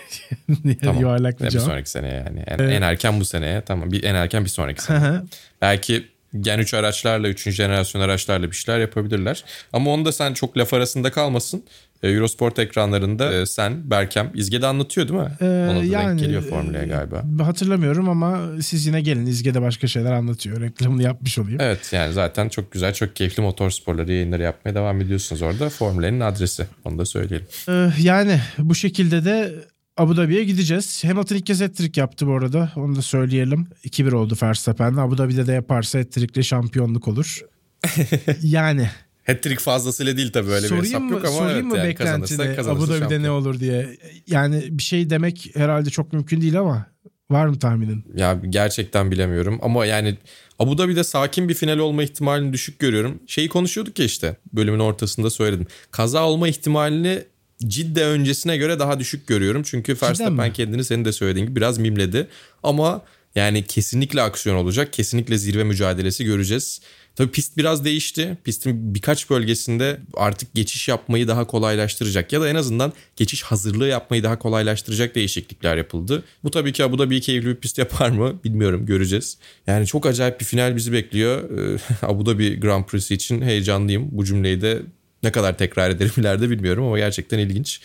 Tamam. Yuvarlak bir bir sonraki seneye yani. En, en erken bu seneye tamam. Bir, en erken bir sonraki Hı sene. hı. Belki Gen 3 araçlarla, 3. jenerasyon araçlarla bir şeyler yapabilirler. Ama onu da sen çok laf arasında kalmasın. Ee, Eurosport ekranlarında e, sen, Berkem, İzge'de anlatıyor değil mi? Ee, Ona da yani, denk geliyor Formula'ya galiba. e, Hatırlamıyorum ama siz yine gelin İzge'de başka şeyler anlatıyor. Reklamını yapmış olayım. Evet yani zaten çok güzel, çok keyifli motor sporları yayınları yapmaya devam ediyorsunuz orada. Formula'nın adresi. Onu da söyleyelim. Ee, yani bu şekilde de Abu Dhabi'ye gideceğiz. Hamilton ilk kez hat-trick yaptı bu arada. Onu da söyleyelim. 2-1 oldu Verstappen. Abu Dhabi'de de yaparsa hat-trick'le şampiyonluk olur. yani Hat-trick fazlasıyla değil tabii öyle bir sorayım hesap mı, yok ama sorayım evet mı yani beklentini kazanırsa kazanırsa Abu Dhabi'de ne olur diye. Yani bir şey demek herhalde çok mümkün değil ama var mı tahminin? Ya gerçekten bilemiyorum ama yani Abu Dhabi'de sakin bir final olma ihtimalini düşük görüyorum. Şeyi konuşuyorduk ya işte bölümün ortasında söyledim. Kaza olma ihtimalini Cidde öncesine göre daha düşük görüyorum. Çünkü Verstappen kendini senin de söylediğin gibi biraz mimledi. Ama yani kesinlikle aksiyon olacak. Kesinlikle zirve mücadelesi göreceğiz. Tabii pist biraz değişti. Pistin birkaç bölgesinde artık geçiş yapmayı daha kolaylaştıracak ya da en azından geçiş hazırlığı yapmayı daha kolaylaştıracak değişiklikler yapıldı. Bu tabii ki Abu Dhabi keyifli bir pist yapar mı bilmiyorum göreceğiz. Yani çok acayip bir final bizi bekliyor. Ee, Abu Dhabi Grand Prix'si için heyecanlıyım. Bu cümleyi de ne kadar tekrar ederim ileride bilmiyorum ama gerçekten ilginç.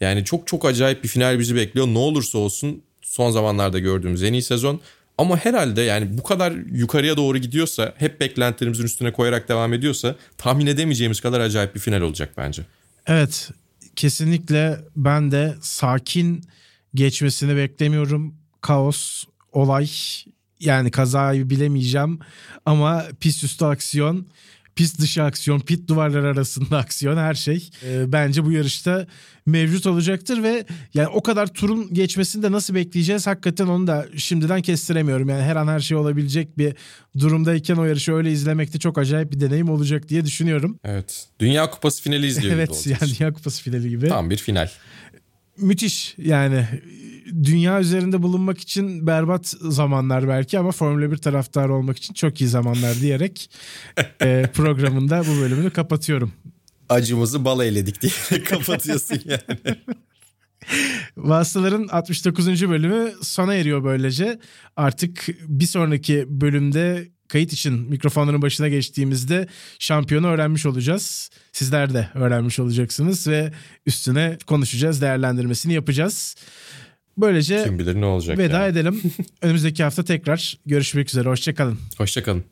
Yani çok çok acayip bir final bizi bekliyor. Ne olursa olsun son zamanlarda gördüğümüz en iyi sezon. Ama herhalde yani bu kadar yukarıya doğru gidiyorsa hep beklentilerimizin üstüne koyarak devam ediyorsa tahmin edemeyeceğimiz kadar acayip bir final olacak bence. Evet kesinlikle ben de sakin geçmesini beklemiyorum. Kaos, olay yani kazayı bilemeyeceğim ama pist üstü aksiyon, pist dışı aksiyon, pit duvarlar arasında aksiyon her şey e, bence bu yarışta mevcut olacaktır ve yani o kadar turun geçmesini de nasıl bekleyeceğiz hakikaten onu da şimdiden kestiremiyorum. Yani her an her şey olabilecek bir durumdayken o yarışı öyle izlemek de çok acayip bir deneyim olacak diye düşünüyorum. Evet. Dünya Kupası finali izliyor gibi evet yani Dünya Kupası finali gibi. Tam bir final. Müthiş yani dünya üzerinde bulunmak için berbat zamanlar belki ama Formula 1 taraftarı olmak için çok iyi zamanlar diyerek e, programında bu bölümünü kapatıyorum. Acımızı bal eyledik diye kapatıyorsun yani. Vasıtaların 69. bölümü sona eriyor böylece. Artık bir sonraki bölümde kayıt için mikrofonların başına geçtiğimizde şampiyonu öğrenmiş olacağız. Sizler de öğrenmiş olacaksınız ve üstüne konuşacağız, değerlendirmesini yapacağız. Böylece Kim bilir ne olacak veda yani. edelim. Önümüzdeki hafta tekrar görüşmek üzere. Hoşçakalın. Hoşçakalın.